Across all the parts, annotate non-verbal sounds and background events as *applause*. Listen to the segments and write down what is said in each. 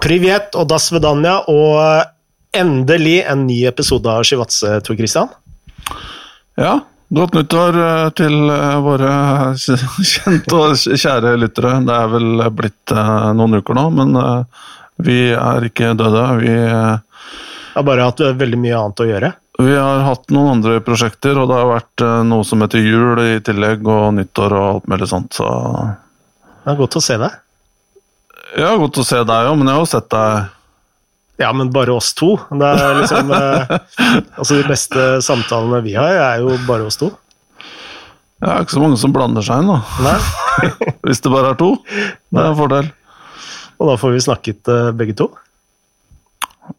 Privet og das vedanja, og endelig en ny episode av Shivatse, Tor Christian. Ja, godt nyttår eh, til eh, våre *laughs* kjente og kjære lyttere. Det er vel blitt eh, noen uker nå, men vi er ikke døde. Vi har bare hatt veldig mye annet å gjøre. Vi har hatt noen andre prosjekter, og det har vært noe som heter jul i tillegg, og nyttår og alt mulig sånt, så Det er godt å se deg. Ja, godt å se deg òg, men jeg har jo sett deg Ja, men bare oss to. Det er liksom eh, *laughs* Altså, de beste samtalene vi har, er jo bare oss to. Det er ikke så mange som blander seg inn, da. *laughs* Hvis det bare er to. Det er en fordel. Og da får vi snakket uh, begge to.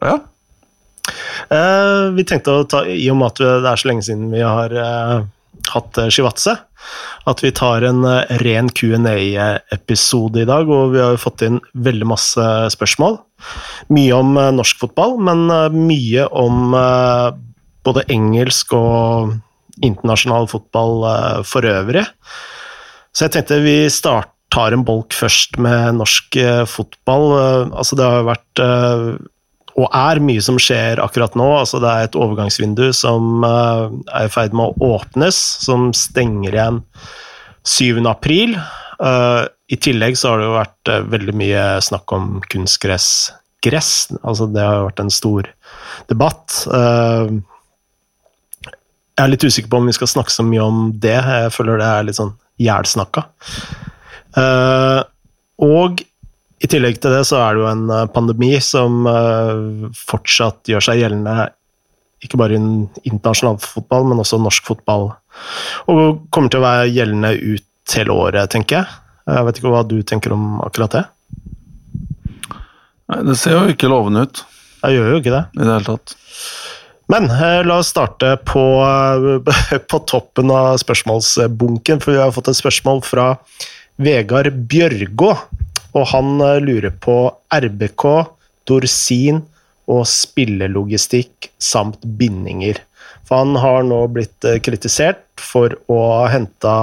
Ja. Uh, vi tenkte å ta, i og med at det er så lenge siden vi har hatt Shivatse, at vi tar en eh, ren Q&A-episode i dag, og vi har jo fått inn veldig masse spørsmål. Mye om eh, norsk fotball, men eh, mye om både engelsk og internasjonal fotball for øvrig. Så jeg tenkte vi tar en bolk først med norsk fotball. Altså det har jo vært og er mye som skjer akkurat nå. Altså det er et overgangsvindu som uh, er i ferd med å åpnes, som stenger igjen 7. april. Uh, I tillegg så har det jo vært uh, veldig mye snakk om kunstgress. Gress, Altså det har jo vært en stor debatt. jeg er litt usikker på om vi skal snakke så mye om det. Jeg føler det er litt sånn ihjelsnakka. og i tillegg til det så er det jo en eh, pandemi som eh, fortsatt gjør seg gjeldende ikke bare i internasjonal fotball, men også norsk fotball. Og kommer til å være gjeldende ut hele året, tenker jeg. Jeg vet ikke hva du tenker om akkurat det? Nei, Det ser jo ikke lovende ut. Det gjør jo ikke det. I det hele tatt. Men eh, la oss starte på, *laughs* på toppen av spørsmålsbunken, for vi har fått et spørsmål fra Vegard Bjørgå og han eh, lurer på RBK, Dorsin og spillelogistikk samt bindinger. For han har nå blitt eh, kritisert for å ha henta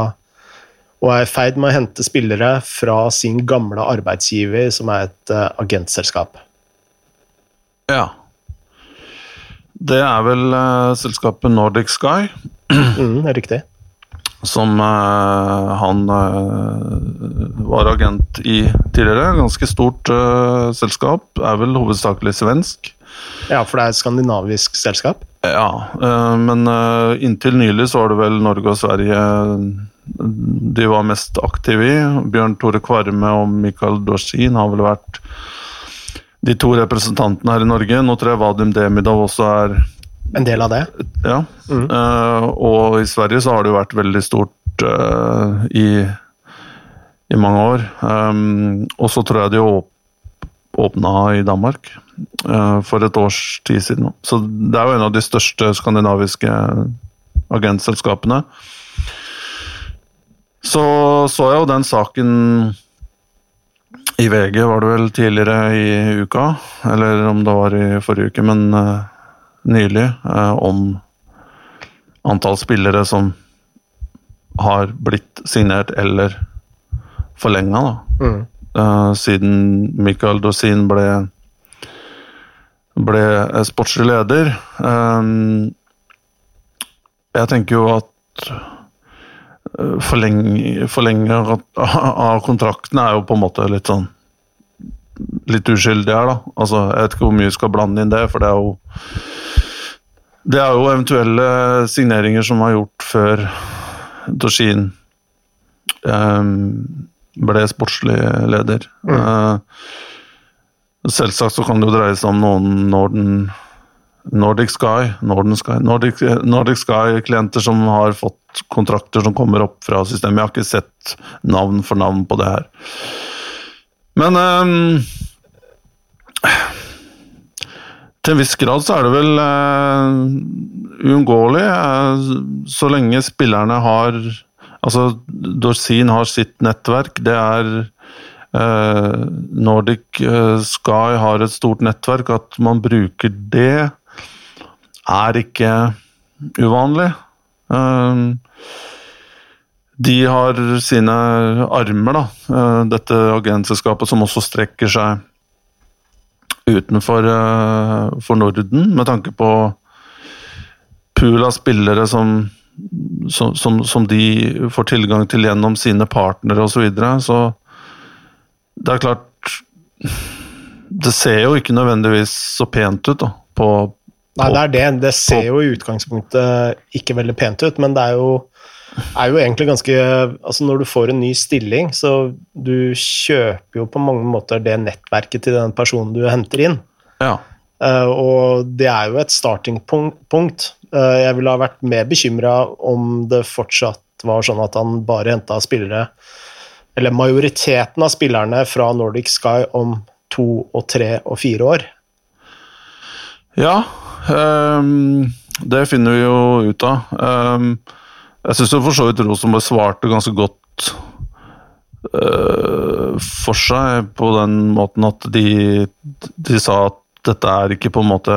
og er i ferd med å hente spillere fra sin gamle arbeidsgiver, som er et uh, agentselskap. Ja. Det er vel uh, selskapet Nordic Sky. mm, riktig som uh, han uh, var agent i tidligere. Ganske stort uh, selskap. Er vel hovedsakelig svensk. Ja, for det er et skandinavisk selskap? Ja, men inntil nylig så var det vel Norge og Sverige de var mest aktive i. Bjørn Tore Kvarme og Mikael Dorsin har vel vært de to representantene her i Norge. Nå tror jeg Vadim Demidov også er en del av det. Ja, mm. uh, og i Sverige så har det jo vært veldig stort uh, i, i, mange år. Um, og så tror jeg det åp åpna i Danmark uh, for et års tid siden. Så det er jo en av de største skandinaviske agentselskapene. Så så jeg jo den saken i VG, var det vel tidligere i uka? Eller om det var i forrige uke, men nylig eh, om antall spillere som har blitt signert eller forlenga, mm. uh, siden Michael Dosin ble, ble sportslig leder. Jeg tenker jo at forlenge *laughs* av kontrakten er jo på en måte litt sånn litt uskyldig her, da. Altså, jeg vet ikke hvor mye vi skal blande inn det, for det er jo det er jo eventuelle signeringer som var gjort før Toshin um, ble sportslig leder. Mm. Uh, selvsagt så kan det jo dreie seg om noen Norden Nordic Sky, Sky Nordic, Nordic Sky-klienter som har fått kontrakter som kommer opp fra systemet. Jeg har ikke sett navn for navn på det her. Men um, til en viss grad så er det vel uh, uunngåelig, uh, så lenge spillerne har Altså, Dorsin har sitt nettverk. Det er uh, Nordic Sky har et stort nettverk. At man bruker det, er ikke uvanlig. De har sine armer, da, dette agentselskapet, som også strekker seg utenfor uh, for Norden, med tanke på pool av spillere som, som, som, som, de får tilgang til gjennom sine partnere osv. Så, videre. så det er klart Det ser jo ikke nødvendigvis så pent ut da, på, på Nei, det er det. Det ser jo i utgangspunktet ikke veldig pent ut, men det er jo er jo egentlig ganske Altså, når du får en ny stilling, så du kjøper jo på mange måter det nettverket til den personen du henter inn. Ja. Uh, og det er jo et startingpunkt. Uh, jeg ville ha vært mer bekymra om det fortsatt var sånn at han bare henta spillere Eller majoriteten av spillerne fra Nordic Sky om to og tre og fire år. Ja, um, det finner vi jo ut av. Um, jeg syns for så vidt Rosenborg svarte ganske godt øh, for seg, på den måten at de, de, sa at dette er ikke på en måte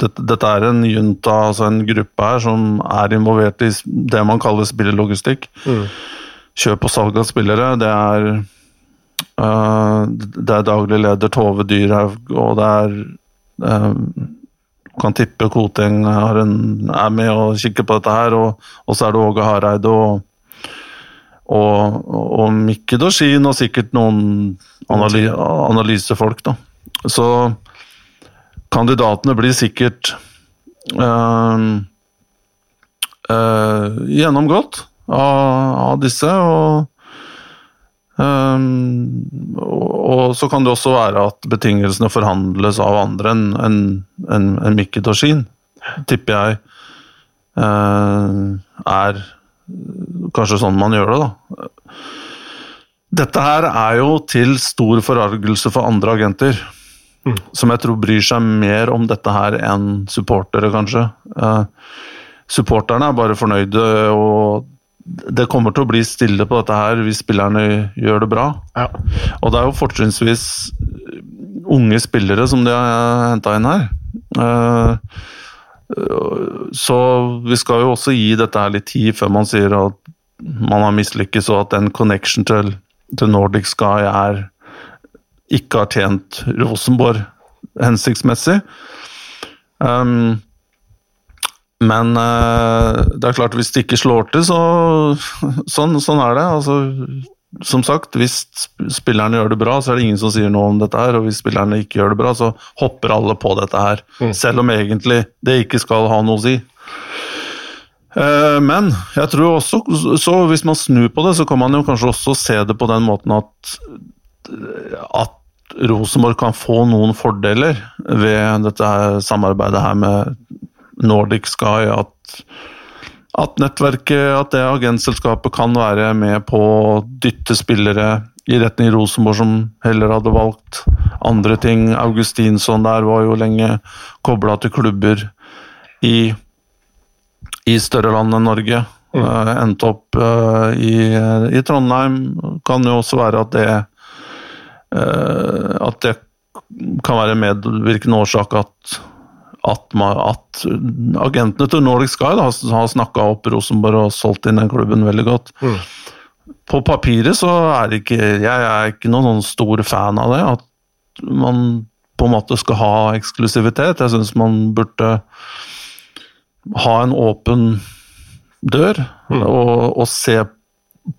dette, dette er en junta, altså en gruppe her, som er involvert i det man kaller spillerlogistikk. Mm. Kjøp og salg av spillere, det er øh, Det er daglig leder Tove Dyrhaug, og det er uh, kan tippe Koteng er med og kikker på dette her. Og, og så er det Åge Hareide og, og, og Mikke Dorsin og sikkert noen analy, analysefolk. Da. Så kandidatene blir sikkert øh, øh, gjennomgått av, av disse. og Um, og så kan det også være at betingelsene forhandles av andre enn en, en, en Mikke Toshin, tipper jeg uh, er kanskje sånn man gjør det, da. Dette her er jo til stor forargelse for andre agenter. Mm. Som jeg tror bryr seg mer om dette her enn supportere, kanskje. Uh, supporterne er bare fornøyde og det kommer til å bli stille på dette her hvis spillerne gjør det bra. Ja. Og det er jo fortrinnsvis unge spillere som de har henta inn her. Eh, så vi skal jo også gi dette her litt tid før man sier at man har mislykkes, og at den connection til, til Nordic Sky er ikke har tjent Rosenborg hensiktsmessig. Um, men uh, det er klart, hvis det ikke slår til, så sånn, sånn er det. Altså, som sagt, hvis spillerne gjør det bra, så er det ingen som sier noe om dette her. Og hvis spillerne ikke gjør det bra, så hopper alle på dette her. Mm. Selv om egentlig det ikke skal ha noe å si. Uh, men jeg tror også, så hvis man snur på det, så kan man jo kanskje også se det på den måten at, at Rosenborg kan få noen fordeler ved dette samarbeidet her med Nordic Sky, at, at nettverket, at det agentselskapet kan være med på å dytte spillere i retning Rosenborg, som heller hadde valgt andre ting. Augustinsson der var jo lenge kobla til klubber i, i større land enn Norge. Mm. Uh, endte opp uh, i, i, Trondheim. Kan jo også være at det uh, At det kan være medvirkende årsak at at, man, at agentene til Nordic Sky da, har snakka opp Rosenborg og solgt inn den klubben veldig godt. Mm. På papiret så er det ikke Jeg er ikke noen, noen stor fan av det. At man på en måte skal ha eksklusivitet. Jeg syns man burde ha en åpen dør mm. og, og, se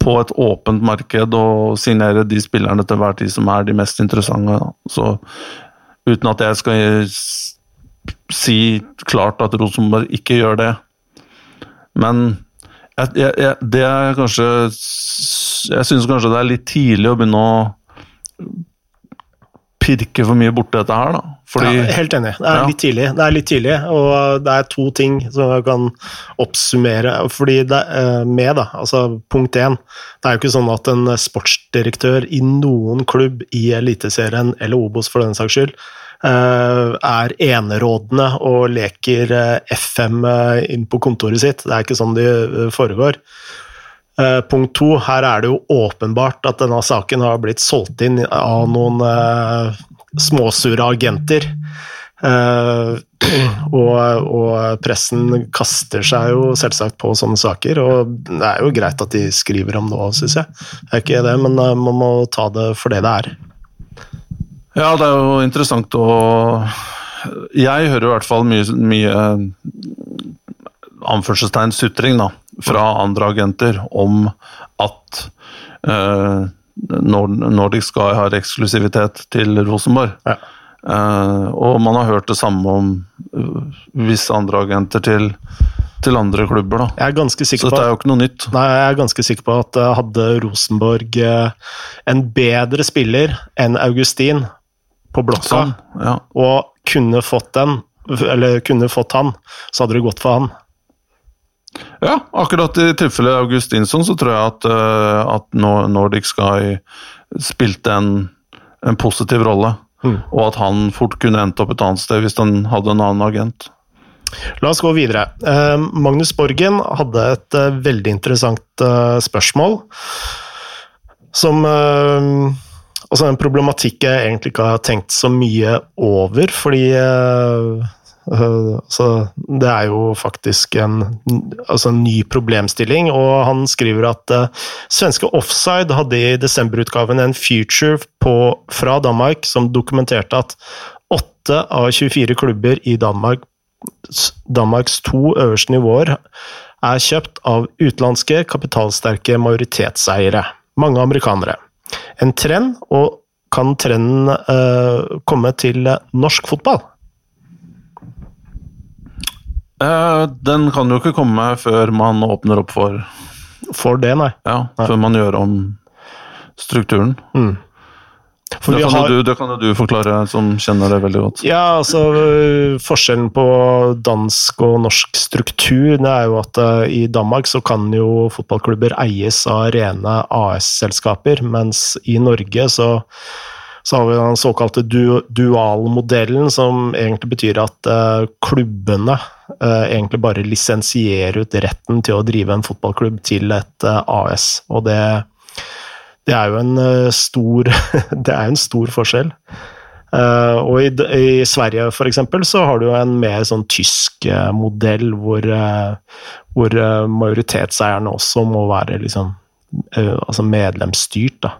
på et åpent marked og signere de spillerne til hver tid som er de mest interessante. Så uten at jeg skal si klart at Rosenborg ikke gjør det. Men jeg, jeg, jeg, det er kanskje Jeg syns kanskje det er litt tidlig å begynne å pirke for mye borti dette her, da. Fordi, ja, helt enig. Det er, ja. litt tidlig. det er litt tidlig. Og det er to ting som jeg kan oppsummere fordi det, eh, med. da, altså Punkt én. Det er jo ikke sånn at en sportsdirektør i noen klubb i Eliteserien, eller Obos for den saks skyld, er enerådende og leker eh, FM eh, inn på kontoret sitt. Det er ikke sånn de foregår. Punkt to, her er det jo åpenbart at denne saken har blitt solgt inn av noen småsure agenter. Uh, *clears throat* og, og, pressen kaster seg jo selvsagt på sånne saker, og det er jo greit at de skriver om det òg, syns jeg. Det er ikke det, men man må ta det for det det er. Ja, det er jo interessant å Jeg hører i hvert fall mye, mye anførselstegn sutring da, fra andre agenter om at eh, Nordic Sky har eksklusivitet til Rosenborg. Ja. Eh, og man har hørt det samme om eh, visse andre agenter til, til andre klubber. da. Jeg er ganske sikker på dette er jo ikke noe nytt. Nei, jeg er ganske sikker på at eh, hadde Rosenborg eh, en bedre spiller enn Augustin på blokka, Sånn, ja. og kunne fått den, eller kunne fått han, så hadde det gått for han. Ja, akkurat i tilfellet Augustinsson så tror jeg at, eh, at Nordic Sky spilte en, en positiv rolle. Mm. Og at han fort kunne endt opp et annet sted hvis han hadde en annen agent. La oss gå videre. Eh, Magnus Borgen hadde et eh, veldig interessant spørsmål. Som eh, så en problematikk jeg egentlig ikke har tenkt så mye over, fordi eh, eh, altså, Det er jo faktisk en, altså en ny problemstilling, og han skriver at uh, svenske Offside hadde i desemberutgaven en future på, fra Danmark som dokumenterte at 8 av 24 klubber i Danmark Danmarks to øverste nivåer er kjøpt av utenlandske, kapitalsterke majoritetseiere, mange amerikanere. En trend, og kan trenden uh, komme til norsk fotball? Uh, den kan jo ikke komme før man åpner opp for For det, nei. Ja, før man gjør om strukturen. For Det kan, har, du, det kan jo du forklare, som kjenner det veldig godt. ja, altså øh, Forskjellen på dansk og norsk struktur det er jo at uh, i Danmark så kan jo fotballklubber eies av rene AS-selskaper, mens i Norge så, så har vi den såkalte du, dualmodellen, som egentlig betyr at uh, klubbene uh, egentlig bare lisensierer ut retten til å drive en fotballklubb til et AS. Og det, det er jo en øh, stor *laughs* Det er en stor forskjell. Eh, og i, i Sverige eksempel, så har du jo en mer sånn tysk eh, modell hvor, eh, hvor eh, majoritetseierne også må være liksom eh, altså medlemsstyrt. Da.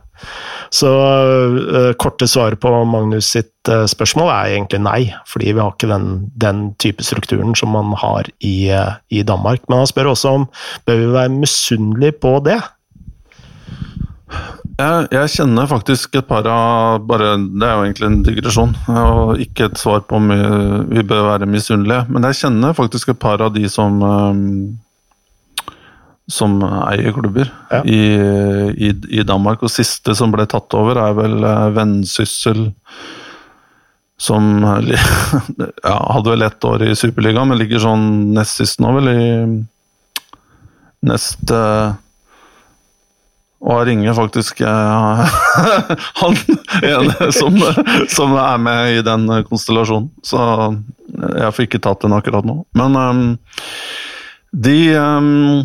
Så eh, korte svaret på Magnus sitt eh, spørsmål er egentlig nei, fordi vi har ikke den, den type strukturen som man har i, eh, i Danmark. Men han spør også om bør vi være misunnelige på det. Jeg, jeg kjenner faktisk et par av bare, Det er jo egentlig en digresjon, og ikke et svar på om vi, bør være misunnelige. Men jeg kjenner faktisk et par av de som um, som eier klubber Ja. i, i, i Danmark. Og siste som ble tatt over, er vel uh, Vennsyssel. Som *laughs* ja, hadde vel ett år i Superligaen, men ligger sånn nest sist nå, vel, i nest og jeg ringer faktisk uh, *laughs* han ene som, som er med i den konstellasjonen. Så jeg får ikke tatt den akkurat nå. Men um, de um,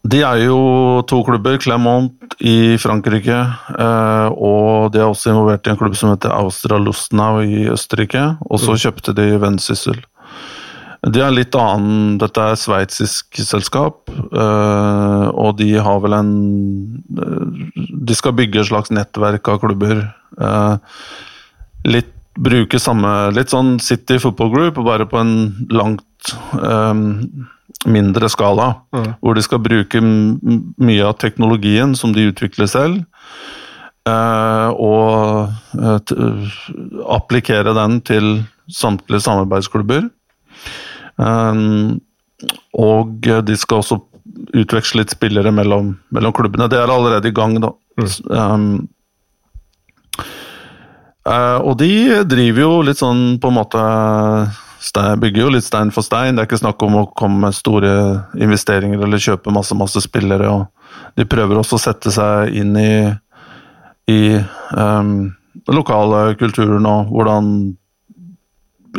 De er jo to klubber, Clermont i Frankrike, uh, og de er også involvert i en klubb som heter Austria Lustnau i Østerrike. Og så kjøpte de Vensyssel. De er litt annen Dette er sveitsisk selskap, eh, og de har vel en eh, De skal bygge et slags nettverk av klubber. eh, litt Bruke samme Litt sånn City Football Group, bare på en langt mindre skala. Hvor de skal bruke mye av teknologien som de utvikler selv. Uh, og uh, applikere den til samtlige samarbeidsklubber. Um, og de skal også utveksle litt spillere mellom, mellom klubbene. Det er allerede i gang, da. Um, eh, og de driver jo litt sånn på en måte Bygger jo litt stein for stein. Det er ikke snakk om å komme med store investeringer eller kjøpe masse, masse spillere. og De prøver også å sette seg inn i, i um, den lokale kulturen og hvordan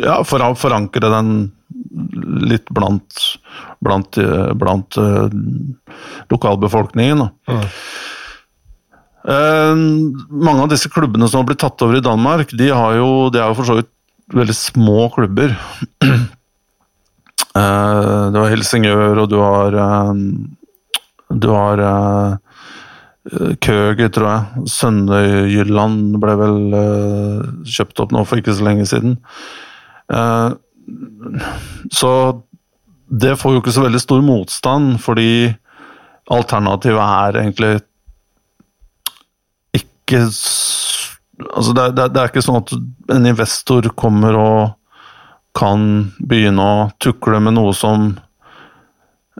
ja, forankre den litt blant, blant, blant eh, lokalbefolkningen. Da. Eh, mange av disse klubbene som har blitt tatt over i Danmark, de, har jo, de er jo for så vidt veldig små klubber. *clears throat* Eh, du har Helsingør, og du har Du har Køge, tror jeg. Søndøy-Jylland ble vel eh, kjøpt opp nå for ikke så lenge siden. Eh, så det får jo ikke så veldig stor motstand, fordi alternativet er egentlig ikke Altså, det, det, det er ikke sånn at en investor kommer og kan begynne å tukle med noe som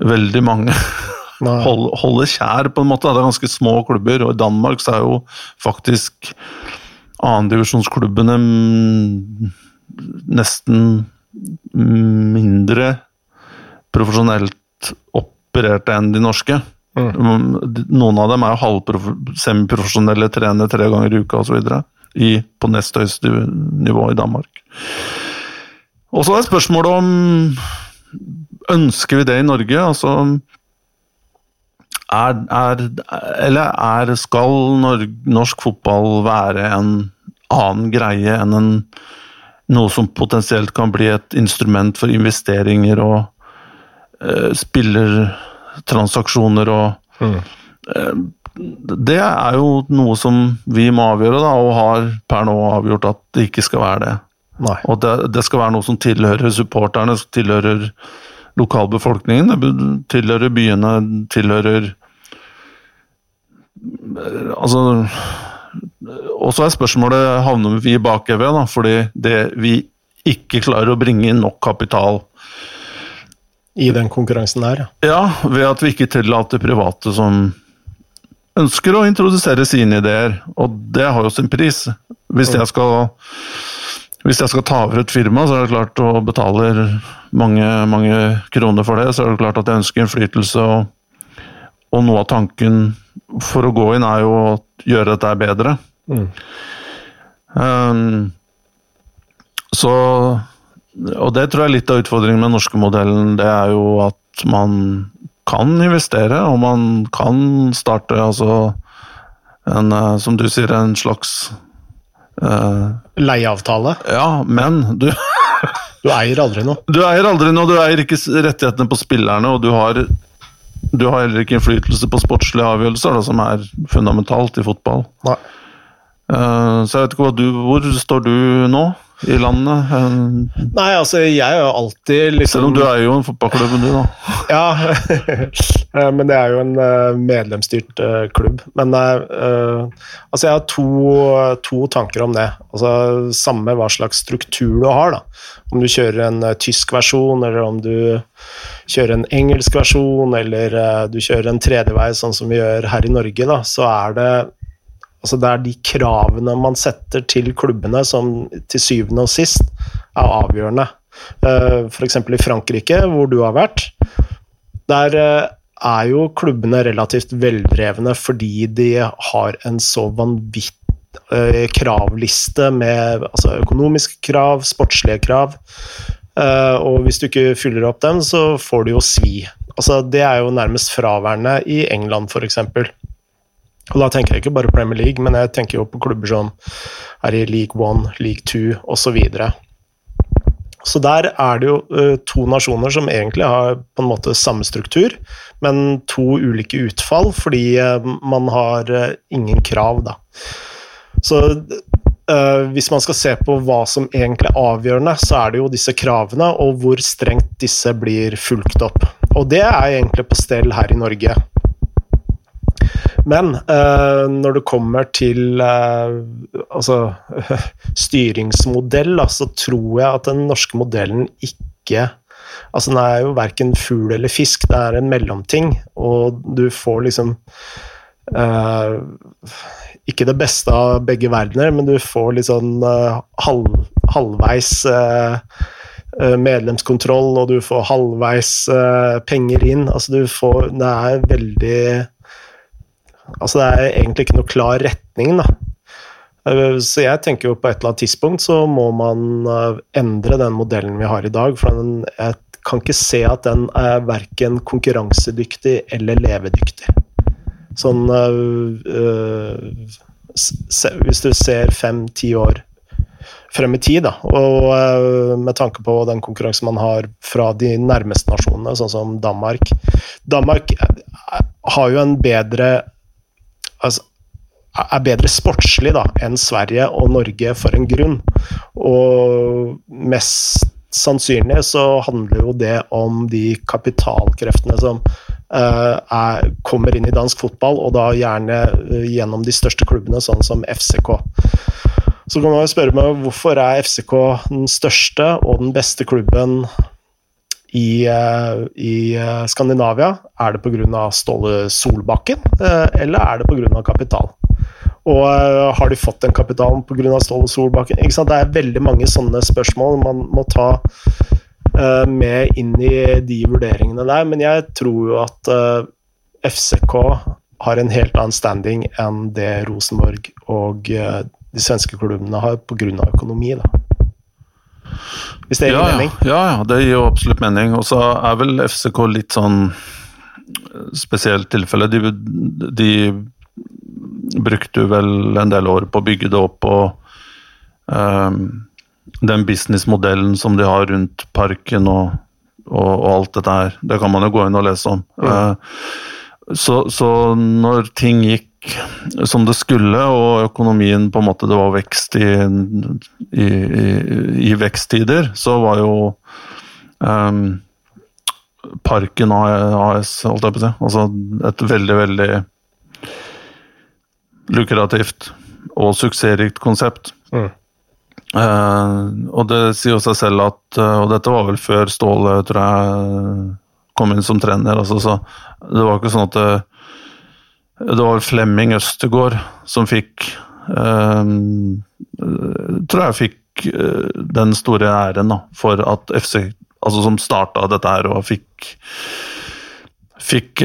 veldig mange *laughs* holder, holder kjær, på en måte. Det er ganske små klubber, og i Danmark så er jo faktisk annendivisjonsklubbene nesten mindre profesjonelt opererte enn de norske. Mm. Noen av dem er jo semiprofesjonelle, trener tre ganger i uka osv. På nest høyeste nivå i Danmark. Og så er spørsmålet om Ønsker vi det i Norge? Altså er, er, Eller er, skal norsk fotball være en annen greie enn en, noe som potensielt kan bli et instrument for investeringer og eh, spillertransaksjoner og mm. eh, Det er jo noe som vi må avgjøre, da, og har per nå avgjort at det ikke skal være det. Nei. Og det, det, skal være noe som tilhører supporterne, som tilhører lokalbefolkningen. Det tilhører byene, tilhører Altså Og så er spørsmålet havner vi i bakevje, da, fordi det vi ikke klarer å bringe inn nok kapital I den konkurransen der, ja. Ja, ved at vi ikke tillater private som ønsker å introdusere sine ideer. Og det har jo sin pris. Hvis jeg skal hvis jeg skal ta over et firma, så er det klart og betaler mange, mange kroner for det, så er det klart at jeg ønsker innflytelse. Og, og noe av tanken for å gå inn er jo å gjøre dette bedre. Mm. Um, så Og det tror jeg er litt av utfordringen med den norske modellen. Det er jo at man kan investere, og man kan starte altså en, eh, som du sier, en slags Uh, Leieavtale? Ja, men du *laughs* Du eier aldri noe? Du eier aldri noe, du eier ikke rettighetene på spillerne, og du har, du har heller ikke innflytelse på sportslige avgjørelser, da, som er fundamentalt i fotball. Nei. Uh, så jeg vet ikke du Hvor står du nå? i landet? Nei, altså jeg er jo alltid liksom Selv om du er jo en fotballklubb, du, da. *laughs* ja, *laughs* eh, men det er jo en eh, medlemsstyrt klubb. Men altså jeg har to, to, tanker om det. Altså Samme hva slags struktur du har. da. Om du kjører en tysk versjon, eller om du kjører en engelsk versjon, eller du kjører en tredjevei, sånn som vi gjør her i Norge, da, så er det Altså det er de kravene man setter til klubbene som til syvende og sist er avgjørende. Eh, F.eks. i Frankrike, hvor du har vært. Der eh, er jo klubbene relativt veldrevne fordi de har en så vanvittig eh, kravliste med altså økonomiske krav, sportslige krav. Og hvis du ikke fyller opp dem, så får du jo svi. Altså, det er jo nærmest fraværende i England, f.eks. Og da tenker jeg ikke bare Premier League, men jeg tenker jo på klubber som er i League One, League Two osv. Så, der er det jo uh, to nasjoner som egentlig har på en måte samme struktur, men to ulike utfall fordi uh, man har uh, ingen krav, da. Så hvis man skal se på hva som egentlig er avgjørende, så er det jo disse kravene og hvor strengt disse blir fulgt opp. Og det er egentlig på stell her i Norge. Men uh, når det kommer til uh, altså, *laughs* styringsmodell, da, så tror jeg at den norske modellen ikke Altså, den er jo verken fugl eller fisk, det er en mellomting, og du får liksom uh, Ikke det beste av begge verdener, men du får litt sånn halv, halvveis medlemskontroll, og du får halvveis penger inn. Altså, du får Det er veldig Altså det er egentlig ikke noe klar retning, da. Eh, så jeg tenker jo på et eller annet tidspunkt så må man eh, endre den modellen vi har i dag. For den, jeg kan ikke se at den er verken konkurransedyktig eller levedyktig. Sånn øh, Hvis du ser fem-ti år frem i tid, da, og øh, med tanke på den konkurransen man har fra de nærmeste nasjonene, sånn som Danmark Danmark har jo en bedre altså, er bedre sportslig da, enn Sverige og Norge for en grunn. Og mest sannsynlig så handler jo det om de kapitalkreftene som uh, er, kommer inn i dansk fotball, og da gjerne uh, gjennom de største klubbene, sånn som FCK. Så kan man jo spørre meg hvorfor er FCK den største og den beste klubben i, uh, i Skandinavia? Er det pga. Ståle Solbakken, eller er det pga. kapital? Og har de fått den kapitalen pga. Ståle Solbakken? Det er veldig mange sånne spørsmål man må ta med inn i de vurderingene der. Men jeg tror jo at eh, FCK har en helt annen standing enn det Rosenborg og de svenske klubbene har pga. økonomi. da. Hvis det gir ja, mening? Ja, ja, det gir jo absolutt mening. Og så er vel FCK litt sånn spesielt tilfelle. De, de brukte vel en del år på å bygge det opp og um, den businessmodellen som de har rundt parken og, og, og, alt dette her. Det kan man jo gå inn og lese om. Mm. Uh, så, så, når ting gikk som det skulle, og økonomien på en måte Det var vekst i, i, i, i veksttider, så var jo um, Parken AS, holdt jeg på å si, altså et veldig, veldig lukrativt og suksessrikt konsept. Mm. Uh, og det sier jo seg selv at uh, Og dette var vel før Ståle tror jeg kom inn som trener. Altså, så det var ikke sånn at det, det var Flemming Østegård som fikk eh, Tror jeg fikk den store æren da, for at FC Altså som starta dette her og fikk Fikk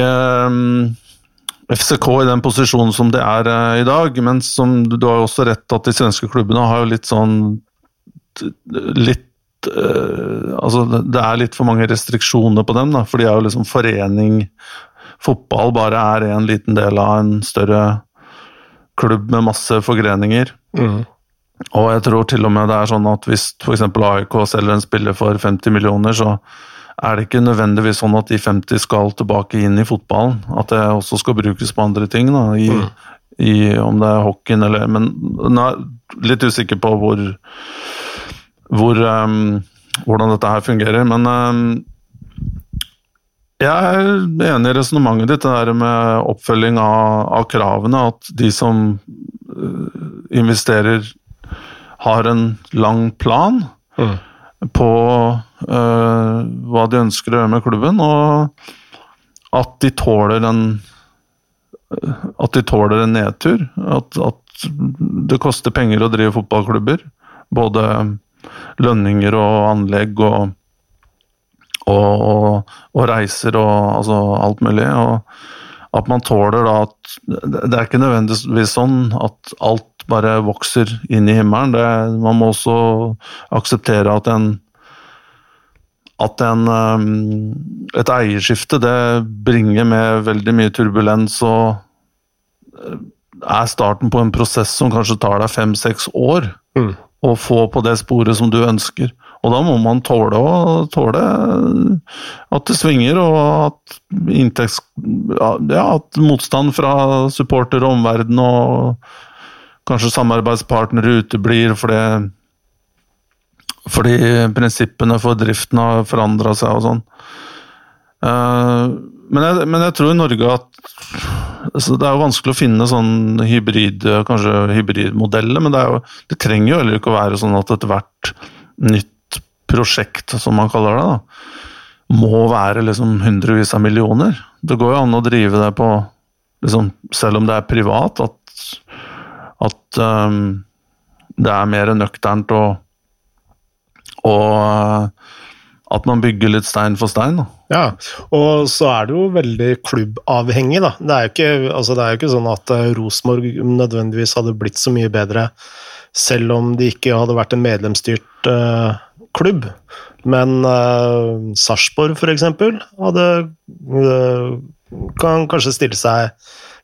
FCK i den posisjonen som det er uh, i dag, men som du har jo også rett at de svenske klubbene har jo litt sånn litt uh, Altså det er litt for mange restriksjoner på dem, da, for de er jo liksom forening Fotball bare er en liten del av en større klubb med masse forgreninger. Mm. Og jeg tror til og med det er sånn at hvis f.eks. AIK selger en spiller for 50 millioner, så er det ikke nødvendigvis sånn at de 50 skal tilbake inn i fotballen. At det også skal brukes på andre ting, da, i, mm. i, om det er hockeyen eller Men nå er litt usikker på hvor, hvor um, hvordan dette her fungerer. Men um, jeg er enig i resonnementet ditt, det der med oppfølging av, av kravene. At de som uh, investerer, har en lang plan. Mm på uh, hva de ønsker å gjøre med klubben, og at de tåler en at de tåler en nedtur. At, at det koster penger å drive fotballklubber. Både lønninger og anlegg og, og, og, og reiser og altså alt mulig. Og at man tåler da at Det er ikke nødvendigvis sånn at alt bare vokser inn i himmelen. Det, man må også akseptere at en at en, um, et eierskifte det bringer med veldig mye turbulens og eh, er starten på en prosess som kanskje tar deg fem-seks år mm. Å få på det sporet som du ønsker. Og da må man tåle, å, tåle at det svinger, og at, inntekts, ja, at motstand fra supporter og omverden og kanskje samarbeidspartnere uteblir fordi, fordi prinsippene for driften har forandra seg og sånn. Uh, men, jeg, men, jeg, tror i Norge at altså Det er jo vanskelig å finne sånn hybrid, kanskje hybridmodeller, men det, jo, det, trenger jo heller ikke å være sånn at ethvert nytt prosjekt, som man kaller det, da, må være liksom hundrevis av millioner. Det går jo an å drive det på liksom, Selv om det er privat, at at um, det er mer nøkternt og, og at man bygger litt stein for stein. Da. Ja, og så er det jo veldig klubbavhengig, da. Det er jo ikke, altså det er jo ikke sånn at uh, Rosenborg nødvendigvis hadde blitt så mye bedre selv om de ikke hadde vært en medlemsstyrt uh, klubb. Men uh, Sarpsborg, f.eks., hadde uh, kan kanskje stille seg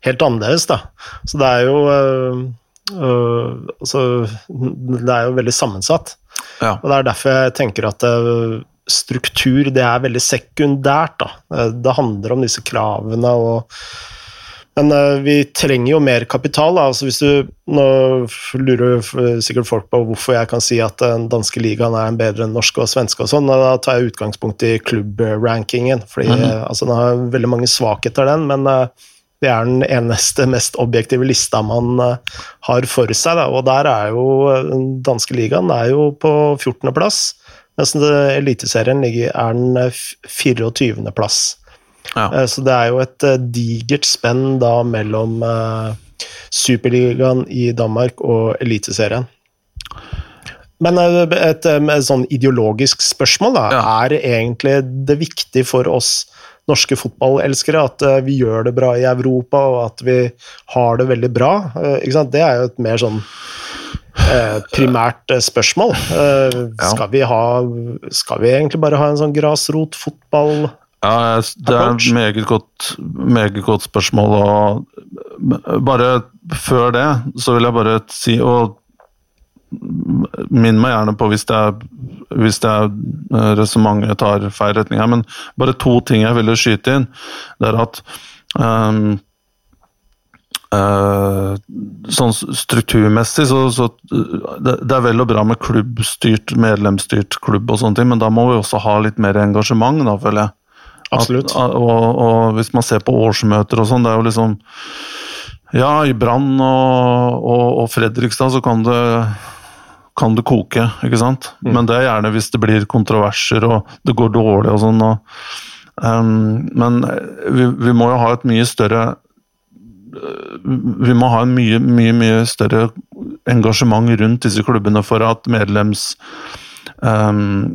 helt annerledes, da. Så det er jo Uh, altså, det er jo veldig sammensatt. Ja. Og Det er derfor jeg tenker at uh, struktur det er veldig sekundært. Da. Uh, det handler om disse kravene og Men uh, vi trenger jo mer kapital. Da. Altså hvis du, Nå lurer sikkert folk på hvorfor jeg kan si at den danske ligaen er bedre enn norske og svenske og sånn. Da tar jeg utgangspunkt i klubbrankingen. fordi mm -hmm. altså, Den har veldig mange svakheter, den. men det er den eneste mest objektive lista man har for seg. Da. Og der er jo den danske ligaen er jo på 14.-plass, mens Eliteserien er den 24.-plass. Ja. Eh, så det er jo et eh, digert spenn da mellom Superligaen i Danmark og Eliteserien. Men et, et, et, sånn ideologisk spørsmål da, ja. er egentlig det viktig for oss norske fotballelskere at vi gjør det bra i Europa, og at vi har det veldig bra? Det er jo et mer sånn primært spørsmål. Ja. Skal, vi ha, skal vi egentlig bare ha en sånn grasrotfotball ja, det er et meget godt, meget godt spørsmål. Og bare før det så vil jeg bare si og Minn meg gjerne på hvis det er, hvis det er eh, resonnementet tar feil retning her, men bare to ting jeg ville skyte inn. Det er at um, uh, sånn strukturmessig så, så det, det, er vel og bra med klubbstyrt, medlemsstyrt klubb og sånne ting, men da må vi også ha litt mer engasjement, da, føler jeg. Absolutt. At, og, og, hvis man ser på årsmøter og sånn, det er jo liksom Ja, i Brann og, og, og, Fredrikstad så kan det, kan det koke, ikke sant. Mm. Men det er gjerne hvis det blir kontroverser og det går dårlig og sånn. Um, men vi, vi, må jo ha et mye større vi må ha en mye, mye, mye større engasjement rundt disse klubbene for at medlems um,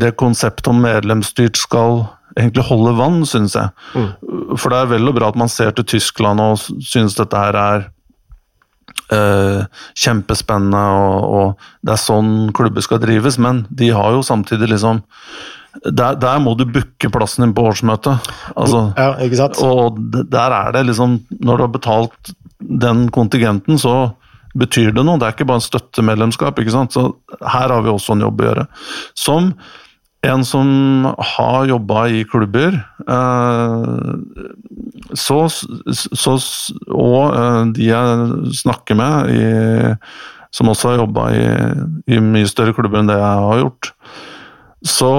Det konseptet om medlemsstyrt skal egentlig holde vann, syns jeg. Mm. For det er vel og bra at man ser til Tyskland og synes dette her er Uh, kjempespennende, og, og, det er sånn klubber skal drives, men de har jo samtidig liksom der, der må du booke plassen din på årsmøtet. Altså, ja, ikke sant? Og der er det liksom Når du har betalt den kontingenten, så betyr det noe. Det er ikke bare en støttemedlemskap. ikke sant? Så her har vi også en jobb å gjøre. Som en som har jobba i klubber, eh, så, så, og eh, de jeg snakker med, i, som også har jobba i, i, mye større klubber enn det jeg har gjort, så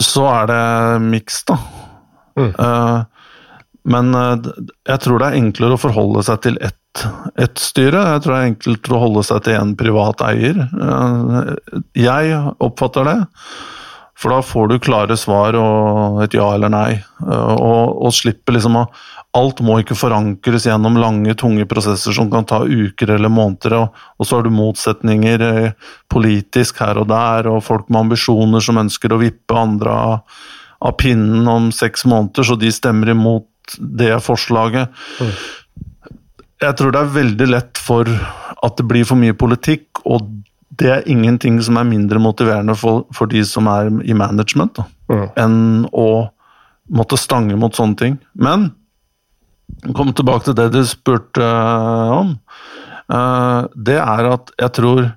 så er det miks, da. Mm. Uh, men jeg tror det er enklere å forholde seg til ett et styre. Jeg tror det er enkelt å holde seg til én privat eier. Eh, jeg oppfatter det. For da får du klare svar og et ja eller nei. Eh, og, og slipper liksom å Alt må ikke forankres gjennom lange, tunge prosesser som kan ta uker eller måneder. Og, og så har du motsetninger eh, politisk her og der, og folk med ambisjoner som ønsker å vippe andre av, av pinnen om seks måneder, så de stemmer imot det forslaget. Mm jeg tror det er veldig lett for at det blir for mye politikk, og det er ingenting som er mindre motiverende for, for de som er i management, da, mm. enn å måtte stange mot sånne ting. Men kom tilbake til det du spurte uh, om. Uh, det er at jeg tror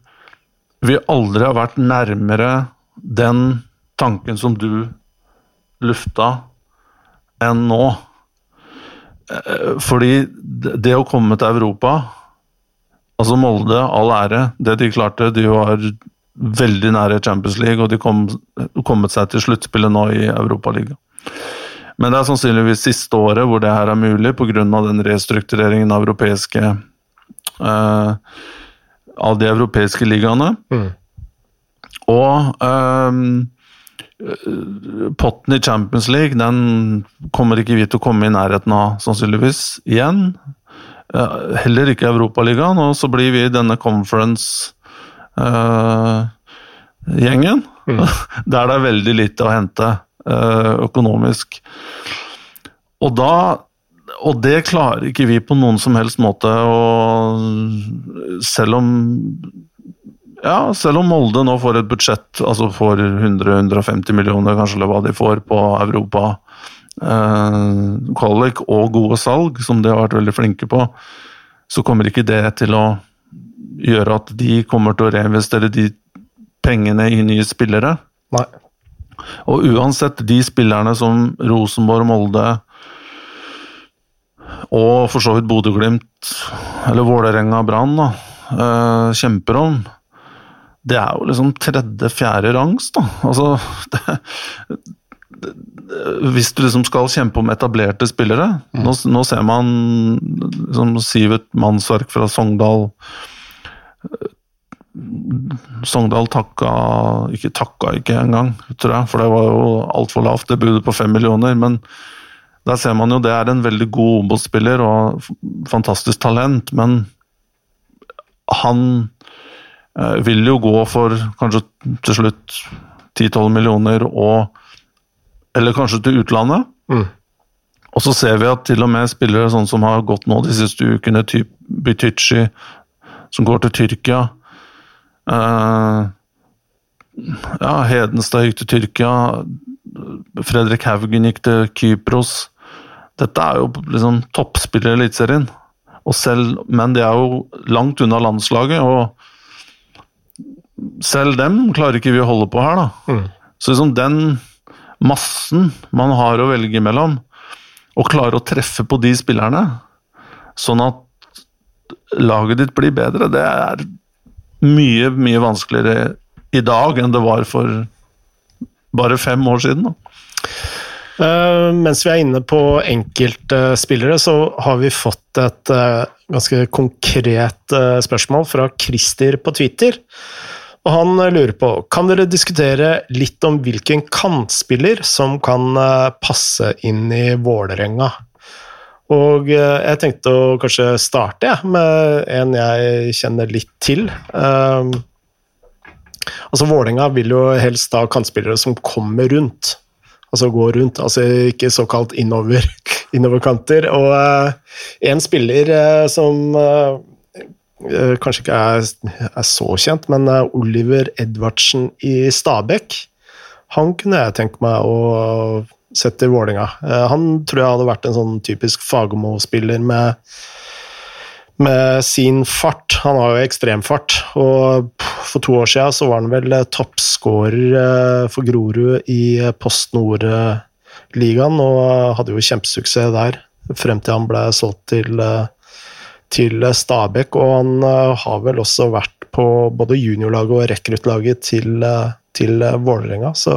vi aldri har vært nærmere den tanken som du lufta, enn nå. Eh, fordi det å komme til Europa Altså Molde, all ære. Det de klarte. De var veldig nære Champions League, og de kom kommet seg til sluttspillet nå i Europaligaen. Men det er sannsynligvis siste året hvor det her er mulig, pga. den restruktureringen av europeiske uh, av de europeiske ligaene. Mm. Og um, Potten i Champions League den kommer ikke vi til å komme i nærheten av, sannsynligvis, igjen. Heller ikke Europaligaen, og så blir vi denne conference-gjengen. Mm. *laughs* Der det er veldig lite å hente uh, økonomisk. Og da og det klarer ikke vi på noen som helst måte, og selv om ja, selv om Molde nå får et budsjett, altså får 100-150 millioner, kanskje, eller hva de får på Europa eh, kvalik og gode salg, som de har vært veldig flinke på, så kommer ikke det til å gjøre at de kommer til å reinvestere de pengene i nye spillere. Nei. Og uansett, de spillerne som Rosenborg, Molde og for så vidt Bodø-Glimt, eller Vålerenga-Brann, eh, kjemper om, det er jo liksom tredje-fjerde rangs, da. Altså *laughs* det, Hvis du liksom skal kjempe om etablerte spillere mm. nå, nå, ser man liksom Sivert Mannsverk fra Sogndal Sogndal takka Ikke takka ikke engang, tror jeg, for det var jo altfor lavt, det budet på fem millioner. Men der ser man jo det er en veldig god Obos-spiller og fantastisk talent, men han eh, vil jo gå for kanskje til slutt 10-12 millioner og Eller kanskje til utlandet. Mm. Og så ser vi at til og med spillere sånn som har gått nå de siste ukene, typ Bytychi, som går til Tyrkia Uh, ja, Hedenstad gikk til Tyrkia. Fredrik Haugen gikk til Kypros. Dette er jo liksom toppspillere i Eliteserien. Men de er jo langt unna landslaget, og selv dem klarer ikke vi å holde på her, da. Mm. Så liksom den massen man har å velge mellom, og klare å treffe på de spillerne, sånn at laget ditt blir bedre, det er mye, mye vanskeligere i dag enn det var for bare fem år siden. Da. Uh, mens vi er inne på enkeltspillere, uh, så har vi fått et uh, ganske konkret eh, spørsmål fra Christer på Twitter. Og han lurer på kan dere diskutere litt om hvilken kantspiller som kan passe inn i Vålerenga. Og eh, jeg tenkte å kanskje starte med en jeg kjenner litt til. Um, altså Vålerenga vil jo helst ha kantspillere som kommer rundt. Altså går rundt, altså ikke såkalt innover, *laughs* innoverkanter. Og en spiller som kanskje ikke er, er, så kjent, men Oliver Edvardsen i Stabekk. Han kunne jeg tenke meg å sette i Vålinga. Eh, han tror jeg hadde vært en sånn typisk Fagermo-spiller med, med sin fart. Han har jo ekstremfart, og for to år siden så var han vel eh, toppskårer eh, for Grorud i Post Nord-ligaen, og hadde jo kjempesuksess der frem til han ble solgt til, til Stabæk. Og han har vel også vært på både juniorlaget og rekruttlaget til, til Vålerenga, så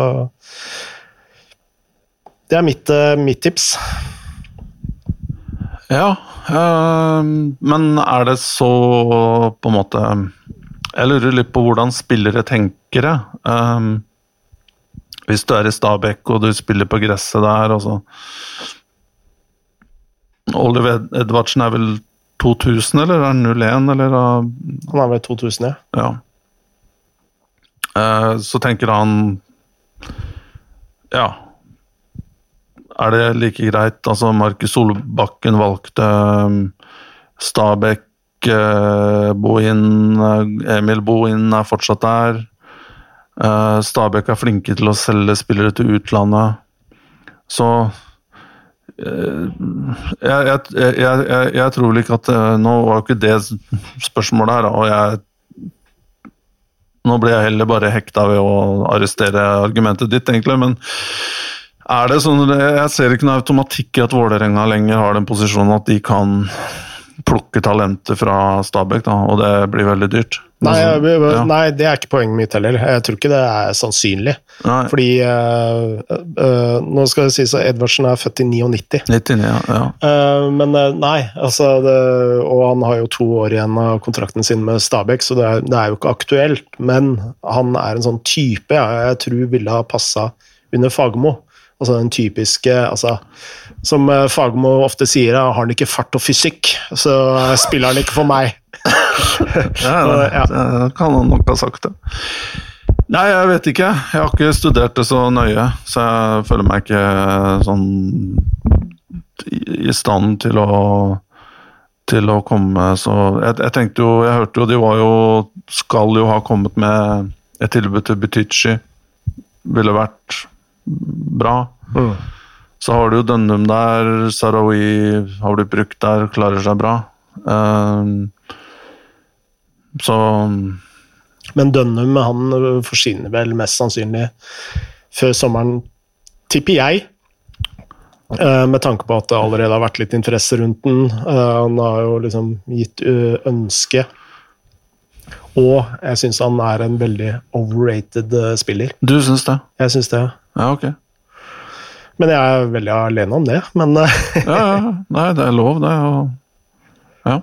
det er mitt, mitt tips. Ja, øh, men er det så på en måte Jeg lurer litt på hvordan spillere tenker det. Um, hvis du er i Stabekk og du spiller på gresset der, og så Oliver Edvardsen er vel 2000, eller er han 01, eller? Han er vel 2000, ja. ja. Eh, så tenker han Ja, er det like greit? Altså, Markus Solbakken valgte um, Stabæk, uh, Bohin, uh, Emil Bohin er fortsatt der. Stabæk er flinke til å selge spillere til utlandet. Så jeg, jeg, jeg, jeg, tror vel ikke at Nå var jo ikke det spørsmålet her, og jeg Nå blir jeg heller bare hekta ved å arrestere argumentet ditt, egentlig, men er det sånn, Jeg ser ikke noe automatikk i at Vålerenga lenger har den posisjonen at de kan plukke talentet fra Stabæk, da, og det blir veldig dyrt. Nei, jeg, ja. nei, det er ikke poenget mitt heller. Jeg tror ikke det er sannsynlig. Nei. Fordi uh, uh, Nå skal det sies at Edvardsen er født i 99. 99 ja, ja. Uh, men nei, altså det, Og han har jo to år igjen av kontrakten sin med Stabæk, så det er, det er, jo ikke aktuelt. Men han er en sånn type jeg tror ville ha passa under Fagermo. Altså den typiske altså, Som Fagmo Fagermo ofte sier, har han ikke fart og fysikk, så spiller han ikke for meg. *laughs* ja, det, ja. det kan han nok ha sagt, det. Nei, jeg vet ikke. Jeg har ikke studert det så nøye, så jeg føler meg ikke sånn i stand til å til å komme så jeg, jeg, tenkte jo Jeg hørte jo de var jo Skal jo ha kommet med et tilbud til Butichi. Ville vært bra. Mm. Så har du jo Dønnum der, Sarawi har blitt brukt der, klarer seg bra. Um, så Men Dønnum han forsvinner vel mest sannsynlig før sommeren, tipper jeg. Uh, med tanke på at det allerede har vært litt interesse rundt den. Uh, han har jo liksom gitt ø, ønske. Og jeg syns han er en veldig overrated eh, spiller. Du syns det? Jeg syns det. Ja, ok. Men jeg er veldig alene om det. Men eh, Ja, ja. Nei, det er lov, det. Og ja.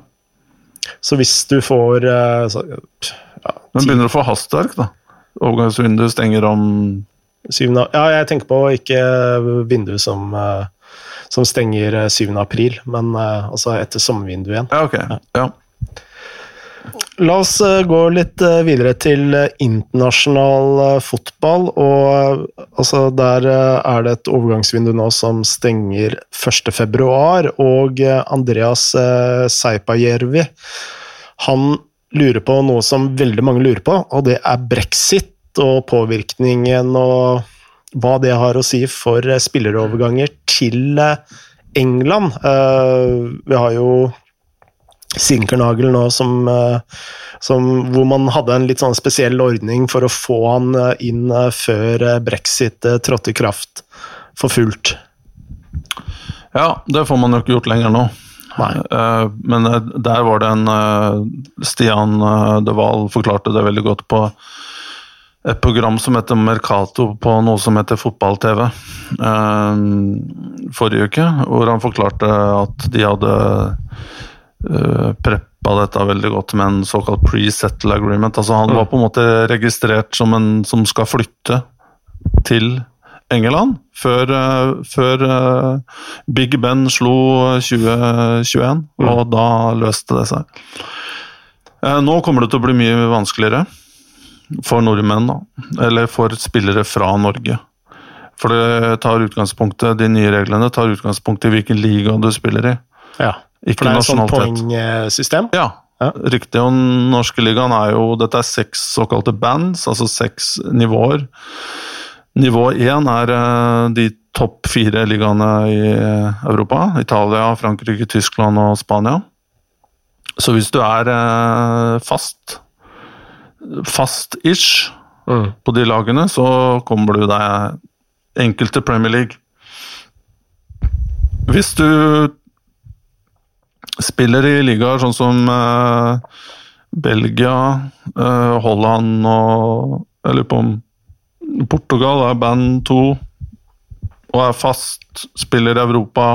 så hvis du får eh, så, ja, Men begynner du å få hastverk, da. Overgangsvinduet stenger om syvende, ja, jeg tenker på ikke vinduet som, eh, som stenger eh, 7. april, men altså etter sommervinduet igjen. Ja, ok. Ja. La oss eh, gå litt eh, videre til eh, internasjonal fotball. og altså, Der er det et overgangsvindu nå som stenger 1.2. Og Andreas Seipajärvi han lurer på noe som veldig mange lurer på, og det er brexit og påvirkningen og hva det har å si for spilleroverganger til England. Vi har jo Sinkernagel nå som, eh, som, hvor man hadde en litt sånn spesiell ordning for å få han eh, inn eh, før brexit trådte i kraft for fullt. ja, det får man jo ikke gjort lenger nå. Nei. Men der var det en Stian De Wahl forklarte det veldig godt på et program som heter Mercato på noe som heter Fotball-TV forrige uke, hvor han forklarte at de hadde preppa dette veldig godt med en såkalt pre-settle agreement. Altså Han var på en måte registrert som en som skal flytte til England før, eh, før eh, Big Ben slo 2021, og da løste det seg. Eh, nå kommer det til å bli mye vanskeligere for nordmenn, da. Eller for spillere fra Norge. For det tar utgangspunktet, de nye reglene tar utgangspunkt i hvilken liga du spiller i. Ja. Ikke For det er et sånt poengsystem. Ja, Ja. riktig. Og norske ligaen er jo Dette er seks såkalte bands, altså seks nivåer. Nivå én er eh, de topp fire ligaene i eh, Europa. Italia, Frankrike, Tyskland og Spania. Så hvis du er eh, fast, fast-ish Mm. på de lagene, så kommer du deg enkelt til Premier League. Hvis du spiller i ligaer sånn som eh, Belgia, eh, Holland og Jeg lurer på om Portugal er band to og er fast, spiller i Europa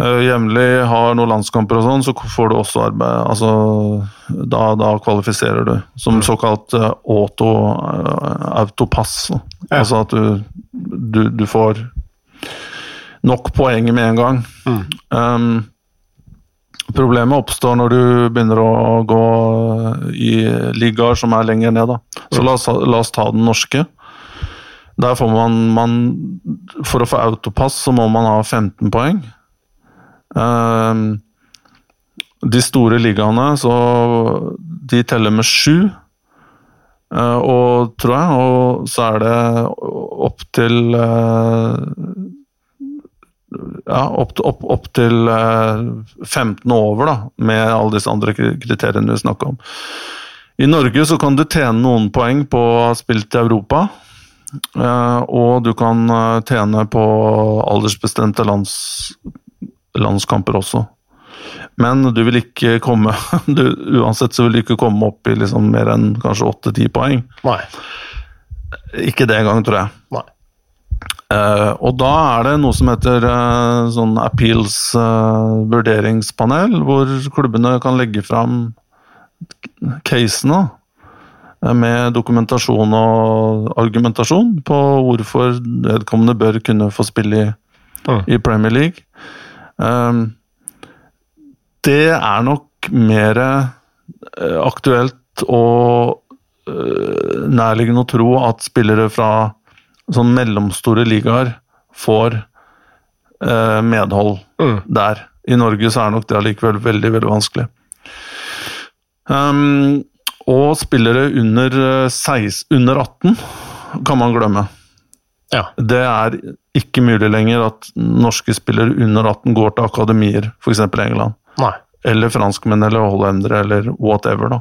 eh, jevnlig, har noen landskamper og sånn, så får du også arbeid Altså, da, da kvalifiserer du som såkalt eh, auto, eh, autopass. Ja. Altså at du, du, du får nok poeng med en gang. Mm. Um, problemet oppstår når du begynner å gå i ligaer som er lenger ned. Da. Så la oss, la oss ta den norske. Der får man, man For å få autopass så må man ha 15 poeng. Um, de store ligaene, så de teller med sju. Eh, og tror jeg, og så er det opp til eh, ja, opp, opp, opp til eh, 15 og over, da, med alle disse andre kriteriene vi snakker om. I Norge så kan du tjene noen poeng på å ha spilt i Europa. eh, og du kan eh, tjene på aldersbestemte lands, landskamper også. Men du vil ikke komme *laughs* du, Uansett så vil du ikke komme opp i liksom mer enn kanskje 8-10 poeng. Nei. Ikke det engang, tror jeg. Nei. Eh, og da er det noe som heter uh, sånn appeals uh, vurderingspanel, hvor klubbene kan legge fram casene med dokumentasjon og argumentasjon på hvorfor vedkommende bør kunne få spille i, Mm. i Premier League. Eh, det er nok mer aktuelt og nærliggende å tro at spillere fra sånn mellomstore ligaer får eh, medhold Mm. der. I Norge så er nok det allikevel veldig, veldig vanskelig. Um, og spillere under, eh, 16, under 18 kan man glemme. Ja. Det er ikke mulig lenger at norske spillere under 18 går til akademier, f.eks. England. Nei. Eller franskmenn eller hollendere eller whatever. da.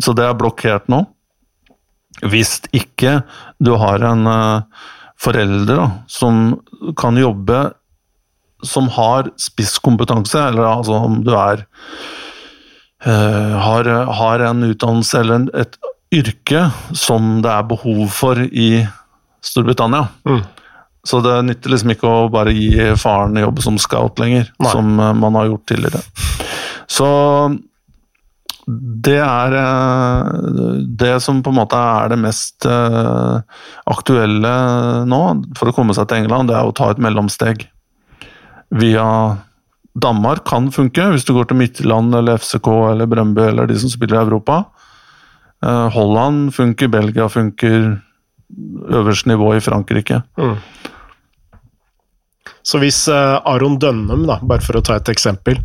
Så det er blokkert nå. Hvis ikke du har en eh, foreldre da, som kan jobbe Som har spisskompetanse, eller altså om du er uh, har, har en utdannelse eller en, et yrke som det er behov for i Storbritannia. Mm. Så det nytter liksom ikke å bare gi faren jobb som scout lenger, Nei. som eh, man har gjort tidligere. Så det er eh, det som på en måte er det mest eh, aktuelle nå for å komme seg til England, det er å ta et mellomsteg. Via Danmark kan funke, hvis du går til Midtland eller FCK eller Brøndby eller de som spiller i Europa. Eh, Holland funker, Belgia funker, øverste nivå i Frankrike. Mm. Så hvis Aron Dønnum, da, bare for å ta et eksempel,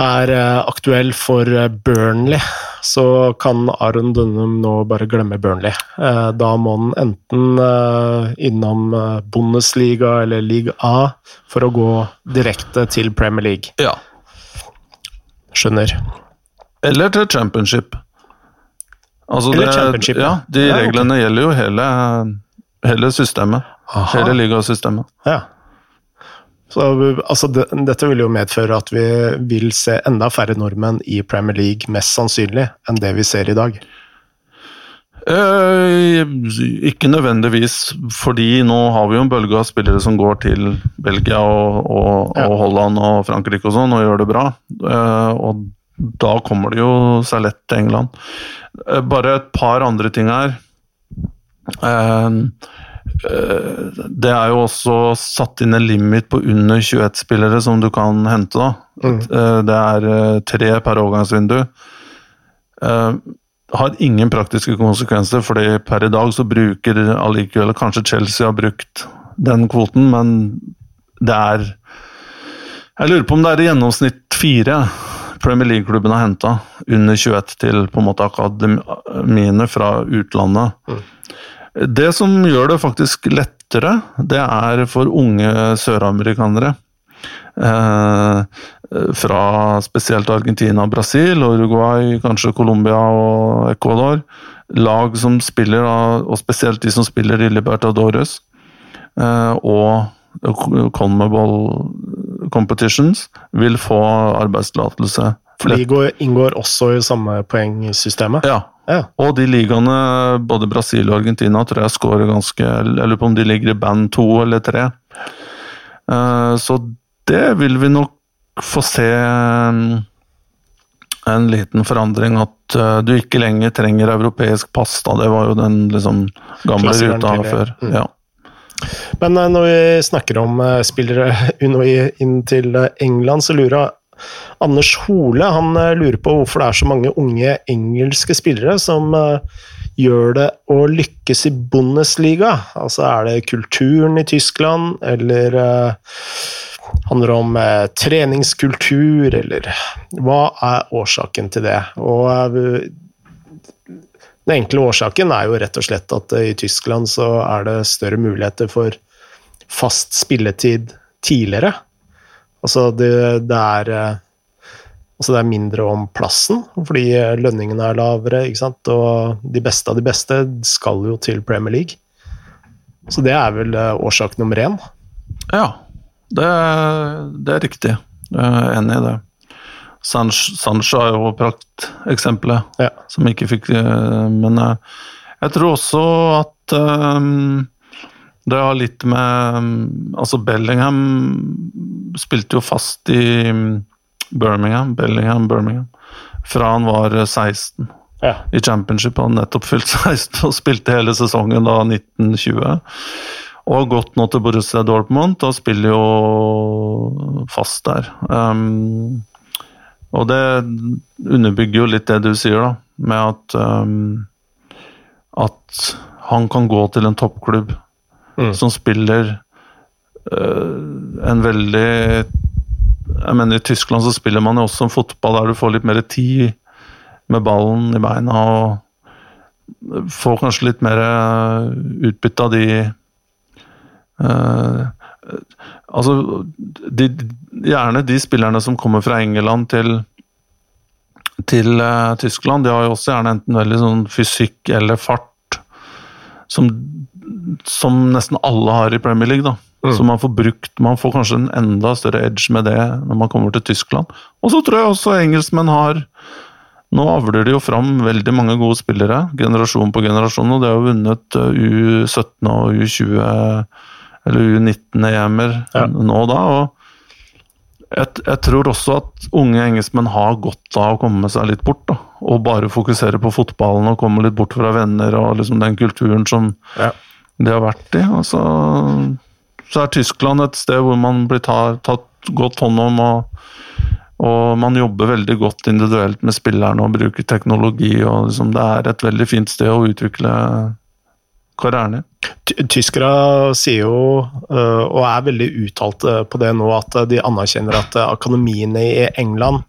er eh, aktuell for eh, Burnley, så kan Aron Dunham nå bare glemme Burnley. Eh, da må han enten innom Bundesliga eller Liga A for å gå direkte til Premier League. Ja. Skjønner. Eller til championship. Altså Eller det, championship, ja. De Ja, reglene reglene gjelder jo hele, hele systemet. Aha. Hele ligasystemet. Ja. Så, altså, det, dette vil jo medføre at vi vil se enda færre nordmenn i Premier League, mest sannsynlig, enn det vi ser i dag. Eh, ikke nødvendigvis, fordi nå har vi jo en bølge av spillere som går til Belgia og, og, Ja. og Holland og Frankrike og sånn, og gjør det bra. Eh, og da kommer det jo seg lett til England. Eh, bare et par andre ting her. Eh, eh, det er jo også satt inn en limit på under 21-spillere som du kan hente. da. Mm. Eh, Det er eh, tre per overgangsvindu. Eh, har ingen praktiske konsekvenser, fordi per i dag så bruker allikevel Kanskje Chelsea har brukt den kvoten, men det er Jeg lurer på om det er i gjennomsnitt fire Premier League-klubben har henta under 21 til på en måte akademiene fra utlandet. Det som gjør det faktisk lettere, det er for unge søramerikanere. Eh, fra spesielt Argentina, Brasil, Uruguay, kanskje Colombia og Ecuador. Lag som spiller, og spesielt de som spiller i Libertadores eh, og Conmebol competitions, vil få arbeidstillatelse. For de går, inngår også i samme poengsystemet. Ja, Ja. og de ligaene, både Brasil og Argentina, tror jeg scorer ganske Jeg lurer på om de ligger i band to eller tre. Eh, Så det vil vi nok få se en, en liten forandring. At eh, du ikke lenger trenger europeisk pass. da, Det var jo den liksom gamle ruta før. Mm. Ja. Men eh, når vi snakker om eh, spillere *laughs* inn, til eh, England, så lurer jeg Anders Hole han eh, lurer på hvorfor det er så mange unge engelske spillere som eh, gjør det å lykkes i Bundesliga. Altså er det kulturen i Tyskland, eller eh, handler det om treningskultur, eller hva er årsaken til det? Og den enkle årsaken er jo rett og slett at i Tyskland så er det større muligheter for fast spilletid tidligere. Altså det, det er eh, Altså det er mindre om plassen, fordi eh, lønningene er lavere, ikke sant. Og de beste av de beste skal jo til Premier League. Så det er vel eh, årsak nummer én. Ja, det, det er riktig. Jeg er enig i det. Sanch- Sancho er jo prakteksempelet. Ja. som ikke fikk Men jeg tror også at eh, det har litt med Altså, Bellingham spilte jo fast i Birmingham, Bellingham, Birmingham, fra han var 16 Ja. i championship. Han nettopp fylt *laughs* 16 og spilte hele sesongen da 1920. Og har gått nå til Borussia Dortmund og spiller jo fast der. Um, og det underbygger jo litt det du sier, da, med at um, at han kan gå til en toppklubb Mm. som spiller øh, en veldig Jeg mener I Tyskland så spiller man jo også en fotball der du får litt mer tid med ballen i beina og får kanskje litt mer øh, utbytte av de øh, Altså de, Gjerne de spillerne som kommer fra England til til uh, Tyskland, de har jo også gjerne enten veldig sånn fysikk eller fart som, som nesten alle har i Premier League. da. Mm. Så man får brukt, man får kanskje en enda større edge med det når man kommer til Tyskland. Og så tror jeg også engelskmenn har Nå avler de jo fram veldig mange gode spillere, generasjon på generasjon, og de har vunnet eh, U17 og U20 eller U19-EM-er Ja. nå da. og jeg, jeg tror også at unge engelskmenn har godt av å komme seg litt bort. da, Og bare fokusere på fotballen og komme litt bort fra venner og liksom den kulturen som Ja. De har vært i. Og så, så er Tyskland et sted hvor man blir ta, tatt godt hånd om, og, og man jobber veldig godt individuelt med spillerne og bruker teknologi. og liksom, Det er et veldig fint sted å utvikle karrieren i. Ty- Tyskere sier jo, øh, og er veldig uttalt øh, på det nå, at de anerkjenner at øh, akademiene i England